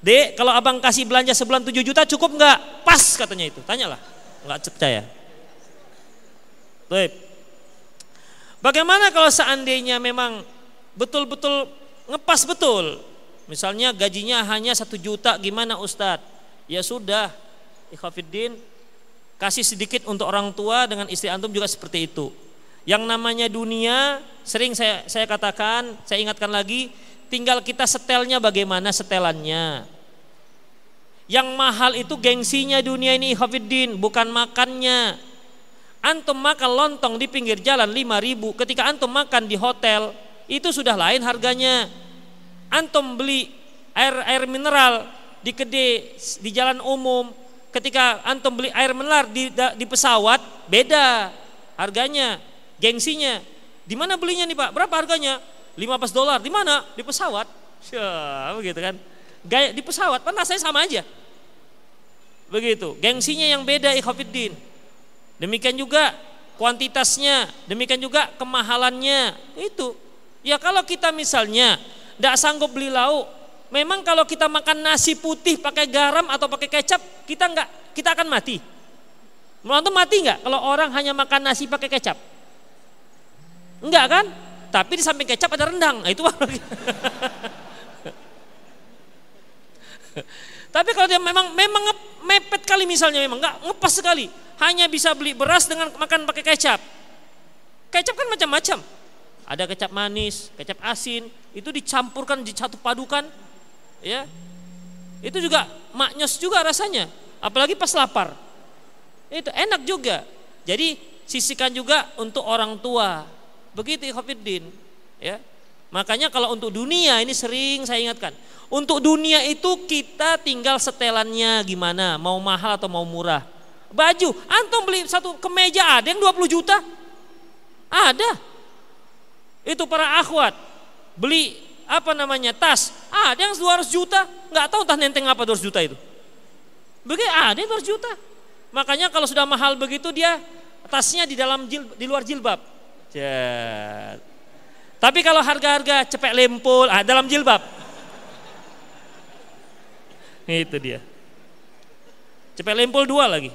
Dek, kalau abang kasih belanja sebulan 7 juta cukup nggak? Pas katanya itu. Tanyalah. Nggak percaya. Baik. Bagaimana kalau seandainya memang betul-betul ngepas betul? Misalnya gajinya hanya satu juta, gimana Ustadz? Ya sudah, ikhafiddin, Kasih sedikit untuk orang tua dengan istri antum juga seperti itu. Yang namanya dunia sering saya saya katakan, saya ingatkan lagi, tinggal kita setelnya bagaimana setelannya. Yang mahal itu gengsinya dunia ini Hafiddin, bukan makannya. Antum makan lontong di pinggir jalan 5 ribu, ketika antum makan di hotel, itu sudah lain harganya. Antum beli air air mineral di kedai di jalan umum ketika antum beli air menelar di, di pesawat beda harganya, gengsinya. Di mana belinya nih Pak? Berapa harganya? 15 dolar. Di mana? Di pesawat. Ya, begitu kan. Gaya di pesawat, kan rasanya sama aja. Begitu. Gengsinya yang beda ikhafidin. Demikian juga kuantitasnya, demikian juga kemahalannya. Itu. Ya kalau kita misalnya tidak sanggup beli lauk, memang kalau kita makan nasi putih pakai garam atau pakai kecap, kita nggak kita akan mati. Menonton mati nggak kalau orang hanya makan nasi pakai kecap? Enggak kan? Tapi di samping kecap ada rendang. Nah, itu Tapi kalau dia memang memang mepet kali misalnya memang nggak ngepas sekali, hanya bisa beli beras dengan makan pakai kecap. Kecap kan macam-macam. Ada kecap manis, kecap asin, itu dicampurkan, satu padukan, ya. Itu juga maknyos juga rasanya apalagi pas lapar. Itu enak juga. Jadi sisihkan juga untuk orang tua. Begitu Ikhwafiddin ya. Makanya kalau untuk dunia ini sering saya ingatkan. Untuk dunia itu kita tinggal setelannya gimana mau mahal atau mau murah. Baju antum beli satu kemeja ada yang 20 juta? Ada itu para akhwat. Beli apa namanya tas. Ada yang 200 juta. Nggak tahu entah nenteng apa 200 juta itu. Begitu ada yang 200 juta. Makanya kalau sudah mahal begitu dia tasnya di dalam jil, di luar jilbab. Tapi kalau harga-harga cepek lempul ah, dalam jilbab. Itu dia. Cepek lempul dua lagi.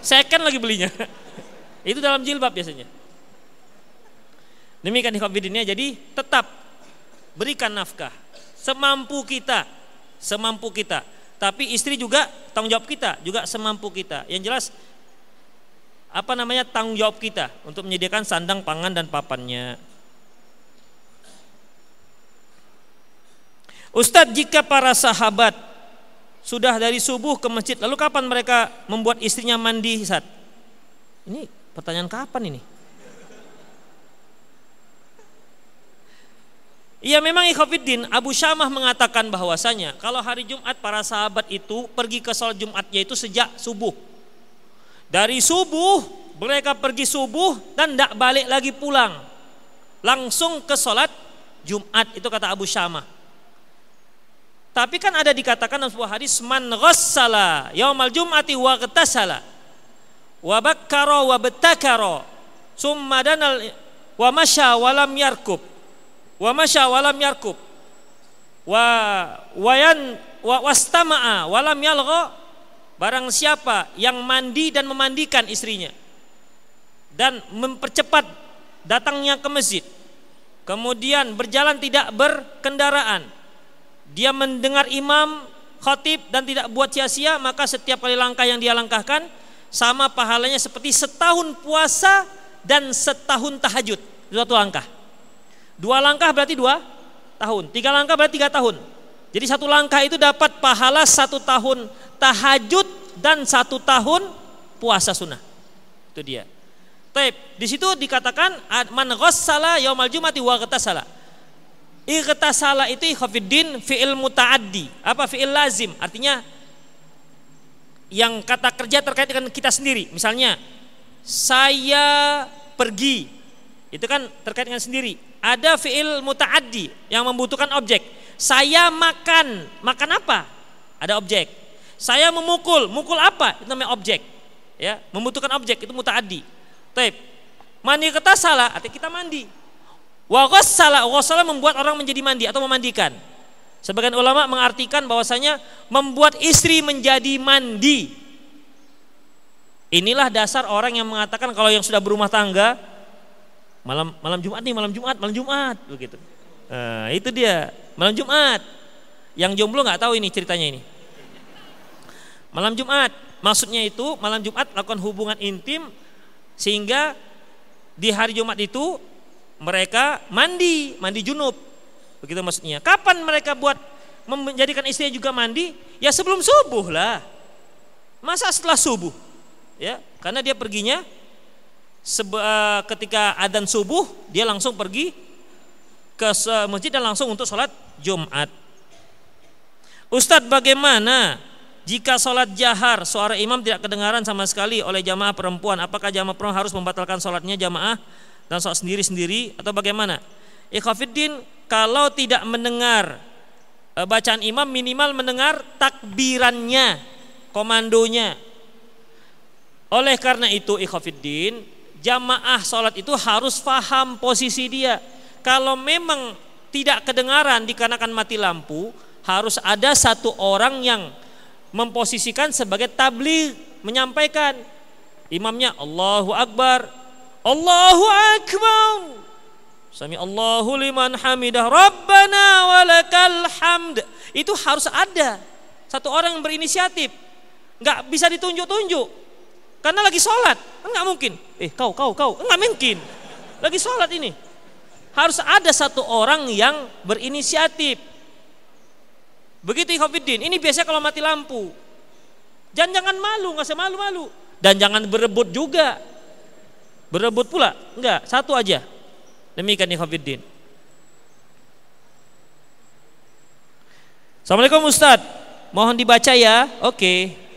Second lagi belinya. Itu dalam jilbab biasanya demikian hikmah jadi tetap berikan nafkah semampu kita, semampu kita. Tapi istri juga tanggung jawab kita, juga semampu kita. Yang jelas apa namanya tanggung jawab kita untuk menyediakan sandang pangan dan papannya. Ustadz jika para sahabat sudah dari subuh ke masjid lalu kapan mereka membuat istrinya mandi saat ini pertanyaan kapan ini Iya memang Ikhafiddin Abu Syamah mengatakan bahwasanya kalau hari Jumat para sahabat itu pergi ke sholat Jumat yaitu sejak subuh. Dari subuh mereka pergi subuh dan tidak balik lagi pulang. Langsung ke sholat Jumat itu kata Abu Syamah. Tapi kan ada dikatakan dalam sebuah hadis man ghassala yaumal jum'ati wa ghtasala wa bakkara wa betakara summa danal wa masya wa lam yarkub wa masya walam yarkub. Wa wayan wa wastama'a walam yalgha. Barang siapa yang mandi dan memandikan istrinya dan mempercepat datangnya ke masjid kemudian berjalan tidak berkendaraan dia mendengar imam khatib dan tidak buat sia-sia maka setiap kali langkah yang dia langkahkan sama pahalanya seperti setahun puasa dan setahun tahajud. Suatu langkah Dua langkah berarti dua tahun. Tiga langkah berarti tiga tahun. Jadi satu langkah itu dapat pahala satu tahun tahajud dan satu tahun puasa sunnah. Itu dia. Taib. Di situ dikatakan man ghassala yaumal jumati wa ghtasala. Ightasala itu ikhafiddin fi'il muta'addi. Apa fi'il lazim? Artinya yang kata kerja terkait dengan kita sendiri. Misalnya saya pergi. Itu kan terkait dengan sendiri ada fiil mutaaddi yang membutuhkan objek. Saya makan, makan apa? Ada objek. Saya memukul, mukul apa? Itu namanya objek. Ya, membutuhkan objek itu mutaaddi. Taib. Mandi kita salah, artinya kita mandi. Wa ghassala, ghassala membuat orang menjadi mandi atau memandikan. Sebagian ulama mengartikan bahwasanya membuat istri menjadi mandi. Inilah dasar orang yang mengatakan kalau yang sudah berumah tangga malam malam Jumat nih malam Jumat malam Jumat begitu. Nah, itu dia malam Jumat. Yang jomblo nggak tahu ini ceritanya ini. Malam Jumat maksudnya itu malam Jumat lakukan hubungan intim sehingga di hari Jumat itu mereka mandi mandi junub. Begitu maksudnya. Kapan mereka buat menjadikan istrinya juga mandi? Ya sebelum subuh lah. Masa setelah subuh? Ya karena dia perginya Eh, ketika adzan subuh dia langsung pergi ke masjid dan langsung untuk sholat Jumat. Ustadz bagaimana jika sholat jahar suara imam tidak kedengaran sama sekali oleh jamaah perempuan apakah jamaah perempuan harus membatalkan sholatnya jamaah dan sholat sendiri-sendiri atau bagaimana? Ikhafiddin kalau tidak mendengar eh, bacaan imam minimal mendengar takbirannya komandonya oleh karena itu ikhafiddin jamaah sholat itu harus faham posisi dia. Kalau memang tidak kedengaran dikarenakan mati lampu, harus ada satu orang yang memposisikan sebagai tabligh menyampaikan imamnya Allahu Akbar Allahu Akbar Sami Allahu liman hamidah Rabbana walakal hamd. Itu harus ada. Satu orang yang berinisiatif. Nggak bisa ditunjuk-tunjuk karena lagi sholat, enggak mungkin. Eh kau, kau, kau, enggak mungkin. Lagi sholat ini. Harus ada satu orang yang berinisiatif. Begitu Ikhofiddin, ini biasa kalau mati lampu. Jangan jangan malu, nggak usah malu-malu. Dan jangan berebut juga. Berebut pula, enggak, satu aja. Demikian Ikhofiddin. Assalamualaikum Ustadz, mohon dibaca ya. Oke. Okay.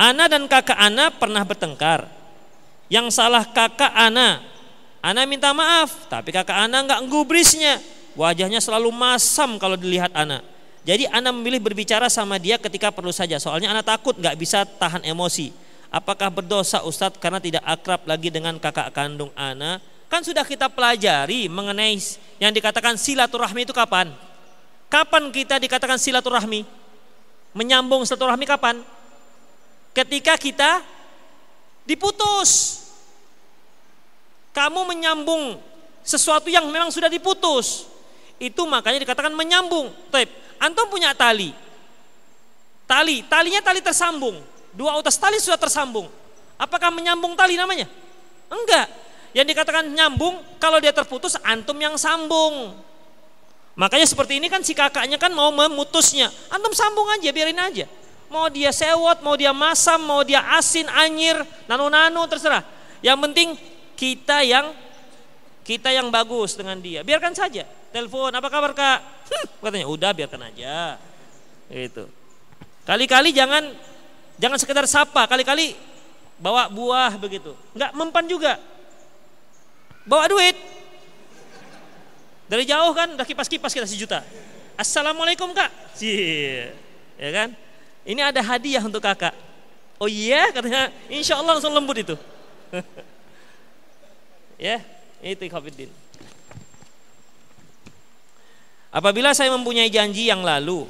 Ana dan kakak Ana pernah bertengkar. Yang salah kakak Ana. Ana minta maaf, tapi kakak Ana nggak gubrisnya. Wajahnya selalu masam kalau dilihat Ana. Jadi Ana memilih berbicara sama dia ketika perlu saja. Soalnya Ana takut nggak bisa tahan emosi. Apakah berdosa Ustadz karena tidak akrab lagi dengan kakak kandung Ana? Kan sudah kita pelajari mengenai yang dikatakan silaturahmi itu kapan? Kapan kita dikatakan silaturahmi? Menyambung silaturahmi kapan? Ketika kita diputus. Kamu menyambung sesuatu yang memang sudah diputus. Itu makanya dikatakan menyambung. Taip, antum punya tali. Tali, talinya tali tersambung. Dua utas tali sudah tersambung. Apakah menyambung tali namanya? Enggak. Yang dikatakan nyambung kalau dia terputus antum yang sambung. Makanya seperti ini kan si kakaknya kan mau memutusnya. Antum sambung aja, biarin aja. Mau dia sewot, mau dia masam, mau dia asin, anyir, nano-nano terserah. Yang penting kita yang kita yang bagus dengan dia. Biarkan saja. Telepon, apa kabar kak? Hm, katanya, udah biarkan aja. Itu. Kali-kali jangan jangan sekedar sapa, kali-kali bawa buah begitu. Enggak mempan juga. Bawa duit. Dari jauh kan udah kipas-kipas kita sejuta. Assalamualaikum kak. Cie. Ya kan? Ini ada hadiah untuk kakak. Oh iya katanya insya Allah langsung lembut itu. ya itu ikhafidin. Apabila saya mempunyai janji yang lalu,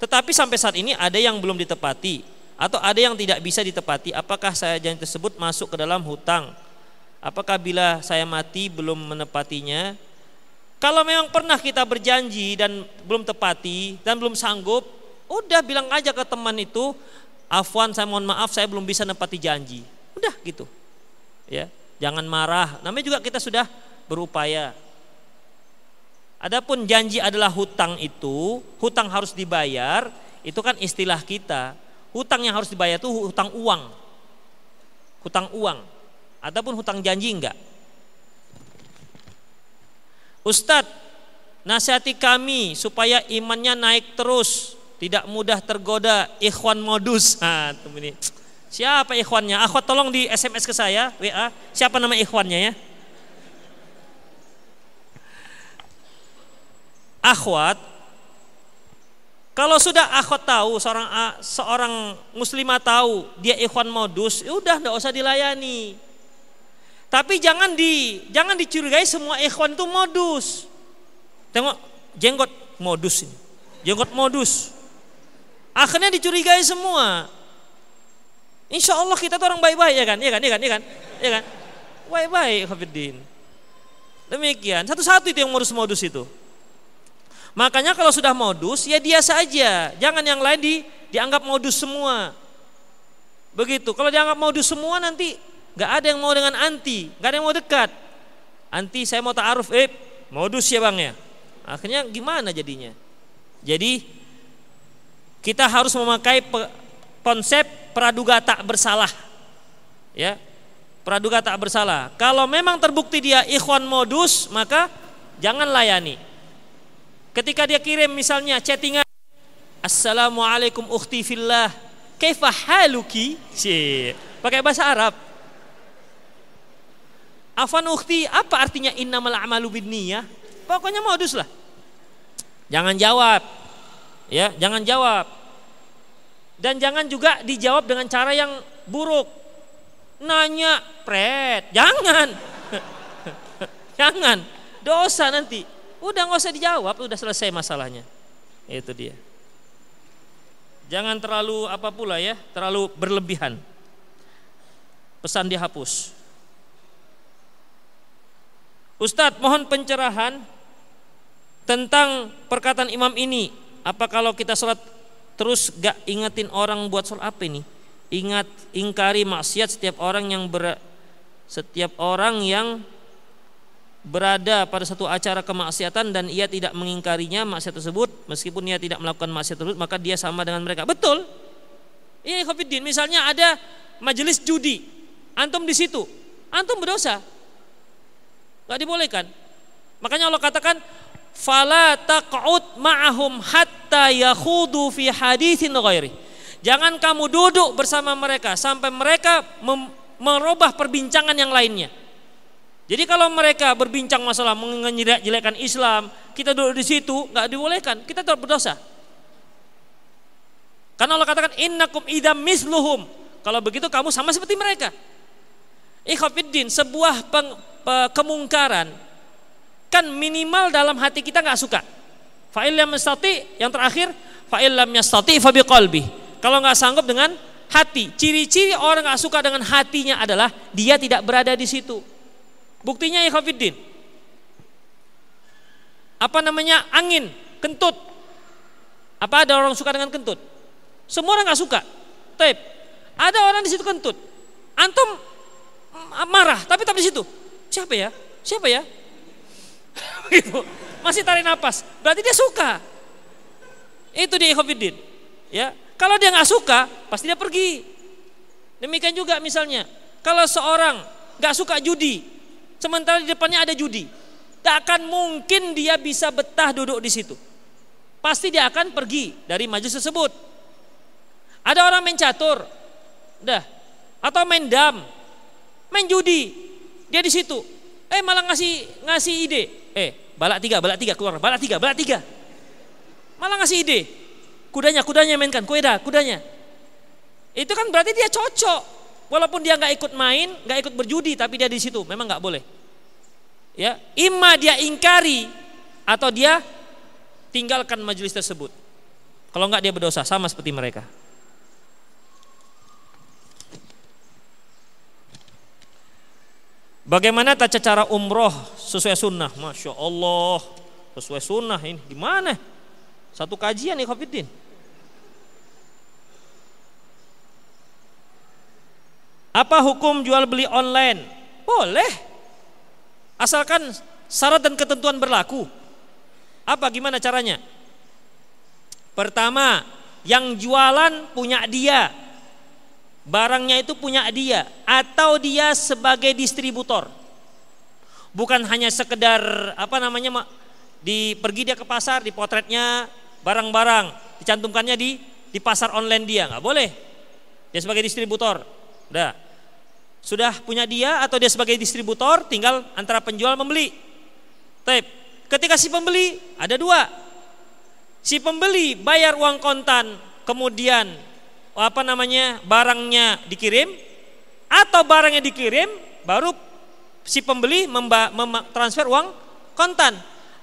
tetapi sampai saat ini ada yang belum ditepati atau ada yang tidak bisa ditepati, apakah saya janji tersebut masuk ke dalam hutang? Apakah bila saya mati belum menepatinya? Kalau memang pernah kita berjanji dan belum tepati dan belum sanggup, udah bilang aja ke teman itu, Afwan saya mohon maaf saya belum bisa nepati janji. Udah gitu. Ya, jangan marah. Namanya juga kita sudah berupaya. Adapun janji adalah hutang itu, hutang harus dibayar, itu kan istilah kita. Hutang yang harus dibayar itu hutang uang. Hutang uang. Adapun hutang janji enggak. Ustadz, nasihati kami supaya imannya naik terus, tidak mudah tergoda ikhwan modus. Nah, ini. Siapa ikhwannya? Akhwat tolong di SMS ke saya, WA. Siapa nama ikhwannya ya? akhwat kalau sudah akhwat tahu seorang seorang muslimah tahu dia ikhwan modus, ya udah nggak usah dilayani. Tapi jangan di jangan dicurigai semua ikhwan itu modus. Tengok jenggot modus ini. Jenggot modus. Akhirnya dicurigai semua. Insya Allah kita tuh orang baik-baik ya kan, ya kan, ya kan, ya kan, ya kan. Baik-baik, Hafidin. Demikian, satu-satu itu yang modus-modus itu. Makanya kalau sudah modus ya dia saja, jangan yang lain di, dianggap modus semua. Begitu. Kalau dianggap modus semua nanti nggak ada yang mau dengan anti, nggak ada yang mau dekat. Anti saya mau taaruf, eh modus ya bang ya. Akhirnya gimana jadinya? Jadi kita harus memakai pe, konsep praduga tak bersalah. Ya, praduga tak bersalah. Kalau memang terbukti dia ikhwan modus, maka jangan layani. Ketika dia kirim misalnya chattingan Assalamualaikum ukhti fillah Kaifa haluki? Pakai bahasa Arab. Afan ukhti, apa artinya innamal a'malu binniyah? Pokoknya modus lah. Jangan jawab. Ya, jangan jawab. Dan jangan juga dijawab dengan cara yang buruk. Nanya, pret. Jangan. jangan. Dosa nanti. Udah nggak usah dijawab, udah selesai masalahnya. Itu dia. Jangan terlalu apa pula ya, terlalu berlebihan. Pesan dihapus. Ustadz mohon pencerahan tentang perkataan imam ini. Apa kalau kita sholat terus gak ingetin orang buat sholat apa ini? Ingat ingkari maksiat setiap orang yang ber, setiap orang yang berada pada satu acara kemaksiatan dan ia tidak mengingkarinya maksiat tersebut meskipun ia tidak melakukan maksiat tersebut maka dia sama dengan mereka. Betul? Ini Khofiddin misalnya ada majelis judi. Antum di situ. Antum berdosa. Nggak dibolehkan. Makanya Allah katakan fala taq'ud ma'ahum hatta yakhudu fi haditsin ghairi jangan kamu duduk bersama mereka sampai mereka merubah perbincangan yang lainnya jadi kalau mereka berbincang masalah menjelekkan Islam, kita duduk di situ nggak dibolehkan, kita tetap berdosa. Karena Allah katakan innakum idam misluhum. Kalau begitu kamu sama seperti mereka. Ikhafiddin, sebuah kemungkaran kan minimal dalam hati kita nggak suka. Fa'il lam yastati, yang terakhir fa'il lam yastati fa biqalbi. Kalau nggak sanggup dengan hati, ciri-ciri orang nggak suka dengan hatinya adalah dia tidak berada di situ. Buktinya ya Khafiddin. Apa namanya? Angin, kentut. Apa ada orang suka dengan kentut? Semua orang nggak suka. Taib. Ada orang di situ kentut. Antum marah, tapi tapi di situ. Siapa ya? Siapa ya? Masih tarik nafas. Berarti dia suka. Itu dia Khafiddin. Ya, kalau dia nggak suka, pasti dia pergi. Demikian juga misalnya, kalau seorang nggak suka judi, Sementara di depannya ada judi. Tak akan mungkin dia bisa betah duduk di situ. Pasti dia akan pergi dari majelis tersebut. Ada orang main catur, dah, atau main dam, main judi, dia di situ. Eh malah ngasih ngasih ide, eh balak tiga, balak tiga keluar, balak tiga, balak tiga. Malah ngasih ide, kudanya, kudanya mainkan, kuda, kudanya. Itu kan berarti dia cocok, walaupun dia nggak ikut main, nggak ikut berjudi, tapi dia di situ, memang nggak boleh. Ya. Imma dia ingkari atau dia tinggalkan majelis tersebut. Kalau enggak dia berdosa. Sama seperti mereka Bagaimana tata cara umroh sesuai sunnah? Masya Allah, sesuai sunnah ini gimana? Satu kajian nih Khafidin. Apa hukum jual beli online? Boleh. Asalkan syarat dan ketentuan berlaku. Apa gimana caranya? Pertama, yang jualan punya dia. Barangnya itu punya dia atau dia sebagai distributor. Bukan hanya sekedar apa namanya di pergi dia ke pasar, di potretnya barang-barang, dicantumkannya di di pasar online dia, nggak boleh. Dia sebagai distributor. Udah. Sudah punya dia atau dia sebagai distributor tinggal antara penjual membeli. Tapi ketika si pembeli ada dua. Si pembeli bayar uang kontan kemudian apa namanya barangnya dikirim atau barangnya dikirim baru si pembeli memba, mem, transfer uang kontan.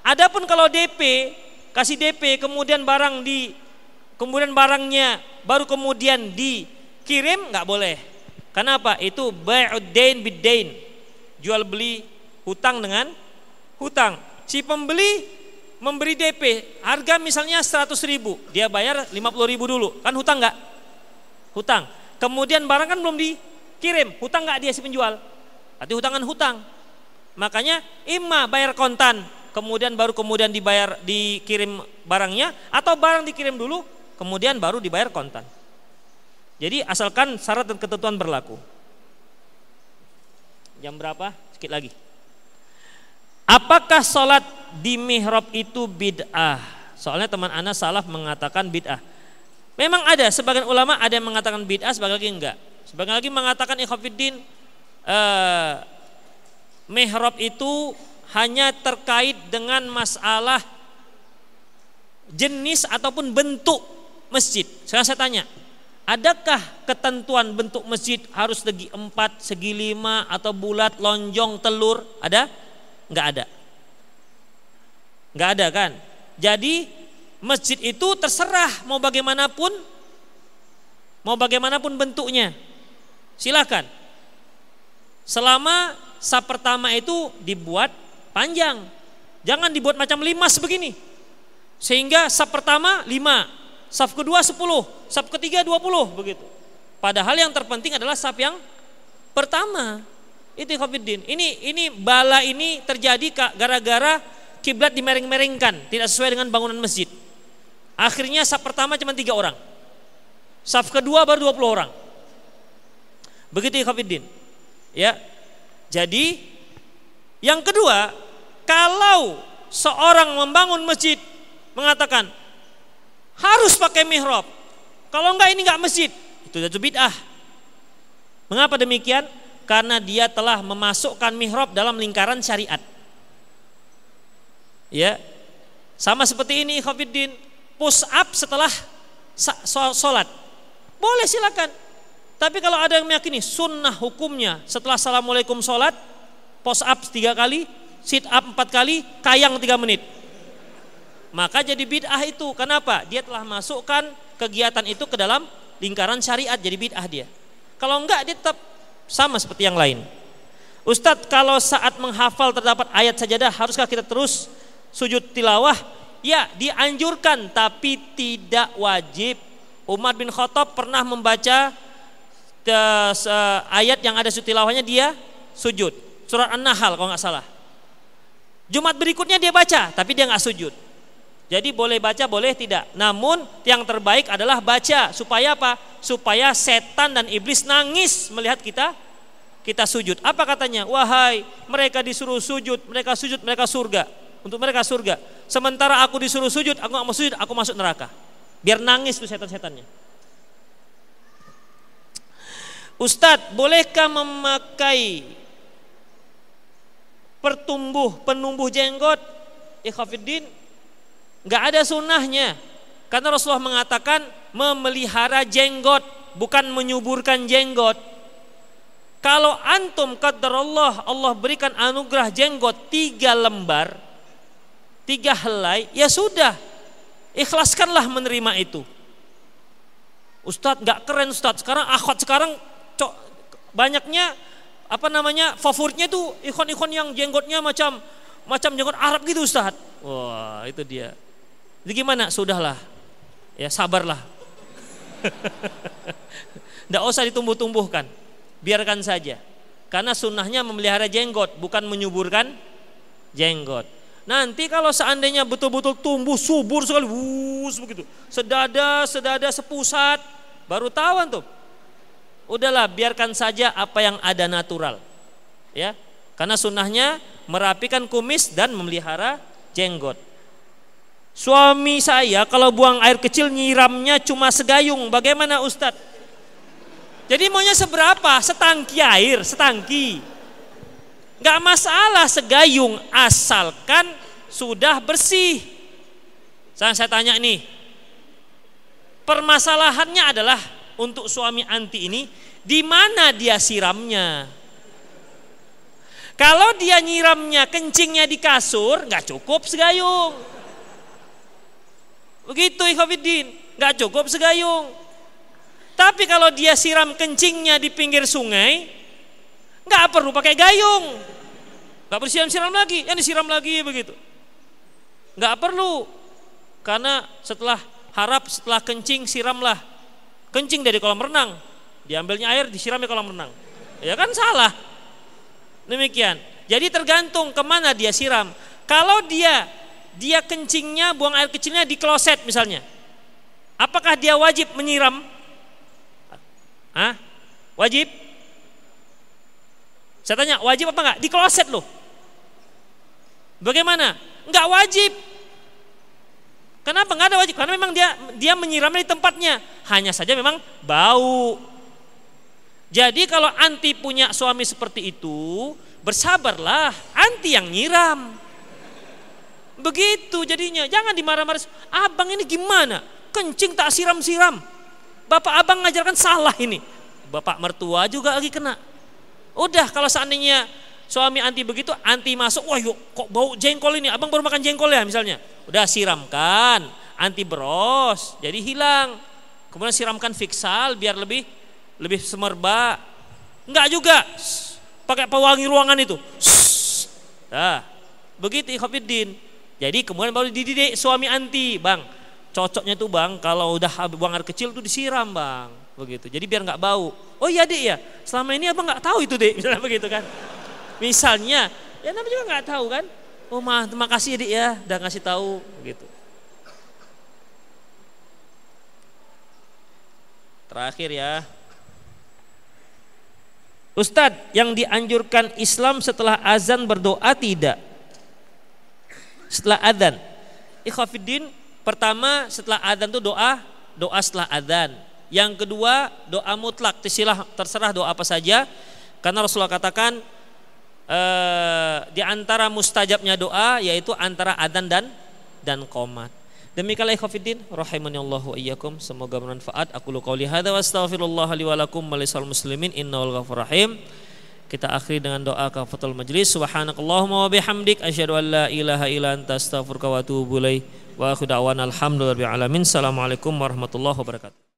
Adapun kalau DP kasih DP kemudian barang di kemudian barangnya baru kemudian dikirim nggak boleh Kenapa? Itu bai'uddain biddain. Jual beli hutang dengan hutang. Si pembeli memberi DP, harga misalnya 100 ribu, dia bayar 50 ribu dulu, kan hutang nggak? Hutang. Kemudian barang kan belum dikirim, hutang nggak dia si penjual? Berarti hutangan hutang. Makanya imma bayar kontan, kemudian baru kemudian dibayar dikirim barangnya, atau barang dikirim dulu, kemudian baru dibayar kontan. Jadi asalkan syarat dan ketentuan berlaku. Jam berapa? Sedikit lagi. Apakah sholat di mihrab itu bid'ah? Soalnya teman Anas salaf mengatakan bid'ah. Memang ada sebagian ulama ada yang mengatakan bid'ah, sebagian lagi enggak. Sebagian lagi mengatakan ikhwafiddin eh, mihrab itu hanya terkait dengan masalah jenis ataupun bentuk masjid. Sekarang saya tanya, Adakah ketentuan bentuk masjid harus segi empat, segi lima, atau bulat, lonjong, telur? Ada? Enggak ada. Enggak ada kan? Jadi masjid itu terserah mau bagaimanapun, mau bagaimanapun bentuknya. Silakan. Selama sap pertama itu dibuat panjang. Jangan dibuat macam limas begini. Sehingga sap pertama lima, saf kedua 10, saf ketiga 20 begitu. Padahal yang terpenting adalah saf yang pertama. Itu Khofiddin. Ini ini bala ini terjadi gara-gara kiblat dimereng-merengkan, tidak sesuai dengan bangunan masjid. Akhirnya saf pertama cuma tiga orang. Saf kedua baru 20 orang. Begitu Khofiddin. Ya. Jadi yang kedua, kalau seorang membangun masjid mengatakan harus pakai mihrab. Kalau enggak ini enggak masjid. Itu jatuh bid'ah. Mengapa demikian? Karena dia telah memasukkan mihrab dalam lingkaran syariat. Ya. Sama seperti ini Khafiddin, push up setelah sholat. Boleh silakan. Tapi kalau ada yang meyakini sunnah hukumnya setelah assalamualaikum sholat, push up tiga kali, sit up empat kali, kayang tiga menit maka jadi bid'ah itu. Kenapa? Dia telah masukkan kegiatan itu ke dalam lingkaran syariat jadi bid'ah dia. Kalau enggak dia tetap sama seperti yang lain. Ustadz kalau saat menghafal terdapat ayat sajadah haruskah kita terus sujud tilawah? Ya dianjurkan tapi tidak wajib. Umar bin Khattab pernah membaca ayat yang ada sujud tilawahnya dia sujud. Surat An-Nahl kalau nggak salah. Jumat berikutnya dia baca tapi dia nggak sujud. Jadi boleh baca, boleh tidak. Namun yang terbaik adalah baca supaya apa? Supaya setan dan iblis nangis melihat kita kita sujud. Apa katanya? Wahai mereka disuruh sujud, mereka sujud, mereka surga. Untuk mereka surga. Sementara aku disuruh sujud, aku nggak mau sujud, aku masuk neraka. Biar nangis tuh setan-setannya. Ustadz, bolehkah memakai pertumbuh penumbuh jenggot? Ikhafiddin, nggak ada sunnahnya. Karena Rasulullah mengatakan memelihara jenggot, bukan menyuburkan jenggot. Kalau antum kata Allah, Allah berikan anugerah jenggot tiga lembar, tiga helai, ya sudah. Ikhlaskanlah menerima itu. Ustadz nggak keren Ustadz. Sekarang akhwat sekarang cok, banyaknya apa namanya favoritnya tuh ikon-ikon yang jenggotnya macam macam jenggot Arab gitu Ustadz. Wah itu dia. Jadi gimana? Sudahlah. Ya sabarlah. Tidak usah ditumbuh-tumbuhkan biarkan saja. Karena sunnahnya memelihara jenggot, bukan menyuburkan jenggot. Nanti kalau seandainya betul-betul tumbuh subur sekali, wus begitu, sedada, sedada, sepusat, baru tahu tuh. Udahlah, biarkan saja apa yang ada natural. Ya, karena sunnahnya merapikan kumis dan memelihara jenggot. Suami saya kalau buang air kecil nyiramnya cuma segayung. Bagaimana Ustadz? Jadi maunya seberapa? Setangki air, setangki. Gak masalah segayung asalkan sudah bersih. Saya, saya tanya nih, permasalahannya adalah untuk suami anti ini, di mana dia siramnya? Kalau dia nyiramnya kencingnya di kasur, nggak cukup segayung. Begitu Ikhwafiddin, nggak cukup segayung. Tapi kalau dia siram kencingnya di pinggir sungai, nggak perlu pakai gayung, nggak perlu siram-siram lagi, yang disiram lagi begitu. Nggak perlu, karena setelah harap setelah kencing siramlah, kencing dari kolam renang, diambilnya air disiram di kolam renang, ya kan salah. Demikian. Jadi tergantung ke mana dia siram. Kalau dia dia kencingnya buang air kecilnya di kloset misalnya, apakah dia wajib menyiram? Hah? Wajib? Saya tanya, wajib apa enggak? Di kloset loh. Bagaimana? Enggak wajib. Kenapa enggak ada wajib? Karena memang dia dia menyiramnya di tempatnya. Hanya saja memang bau. Jadi kalau anti punya suami seperti itu, bersabarlah, anti yang nyiram. Begitu jadinya, jangan dimarah-marah. Abang ini gimana? Kencing tak siram-siram. Bapak abang ngajarkan salah ini. Bapak mertua juga lagi kena. Udah kalau seandainya suami anti begitu, anti masuk, wah yuk kok bau jengkol ini, abang baru makan jengkol ya misalnya. Udah siramkan, anti beros, jadi hilang. Kemudian siramkan fiksal biar lebih lebih semerbak. Enggak juga, pakai pewangi ruangan itu. Nah, begitu ikhafidin. Jadi kemudian baru dididik suami anti, bang cocoknya tuh bang kalau udah buang air kecil tuh disiram bang begitu. Jadi biar nggak bau. Oh iya dek ya. Selama ini abang nggak tahu itu dek misalnya begitu kan. Misalnya ya namanya juga nggak tahu kan. Oh mah terima kasih dek ya. Udah ngasih tahu begitu terakhir ya. Ustadz yang dianjurkan Islam setelah azan berdoa tidak? Setelah azan. Ikhwafiddin Pertama setelah adzan itu doa, doa setelah adzan. Yang kedua doa mutlak, tersilah terserah doa apa saja. Karena Rasulullah katakan eh, di antara mustajabnya doa yaitu antara adzan dan dan qomat. Demikianlah rahimani Allah wa iyyakum semoga bermanfaat. Aku lu qauli hadza wa astaghfirullah li wa lakum wa muslimin innahu rahim. Kita akhiri dengan doa kafatul majlis. Subhanakallahumma wa bihamdik asyhadu an la ilaha illa anta astaghfiruka wa atubu ilaik. Wa akhu da'wana alhamdulillahi alamin. Assalamualaikum warahmatullahi wabarakatuh.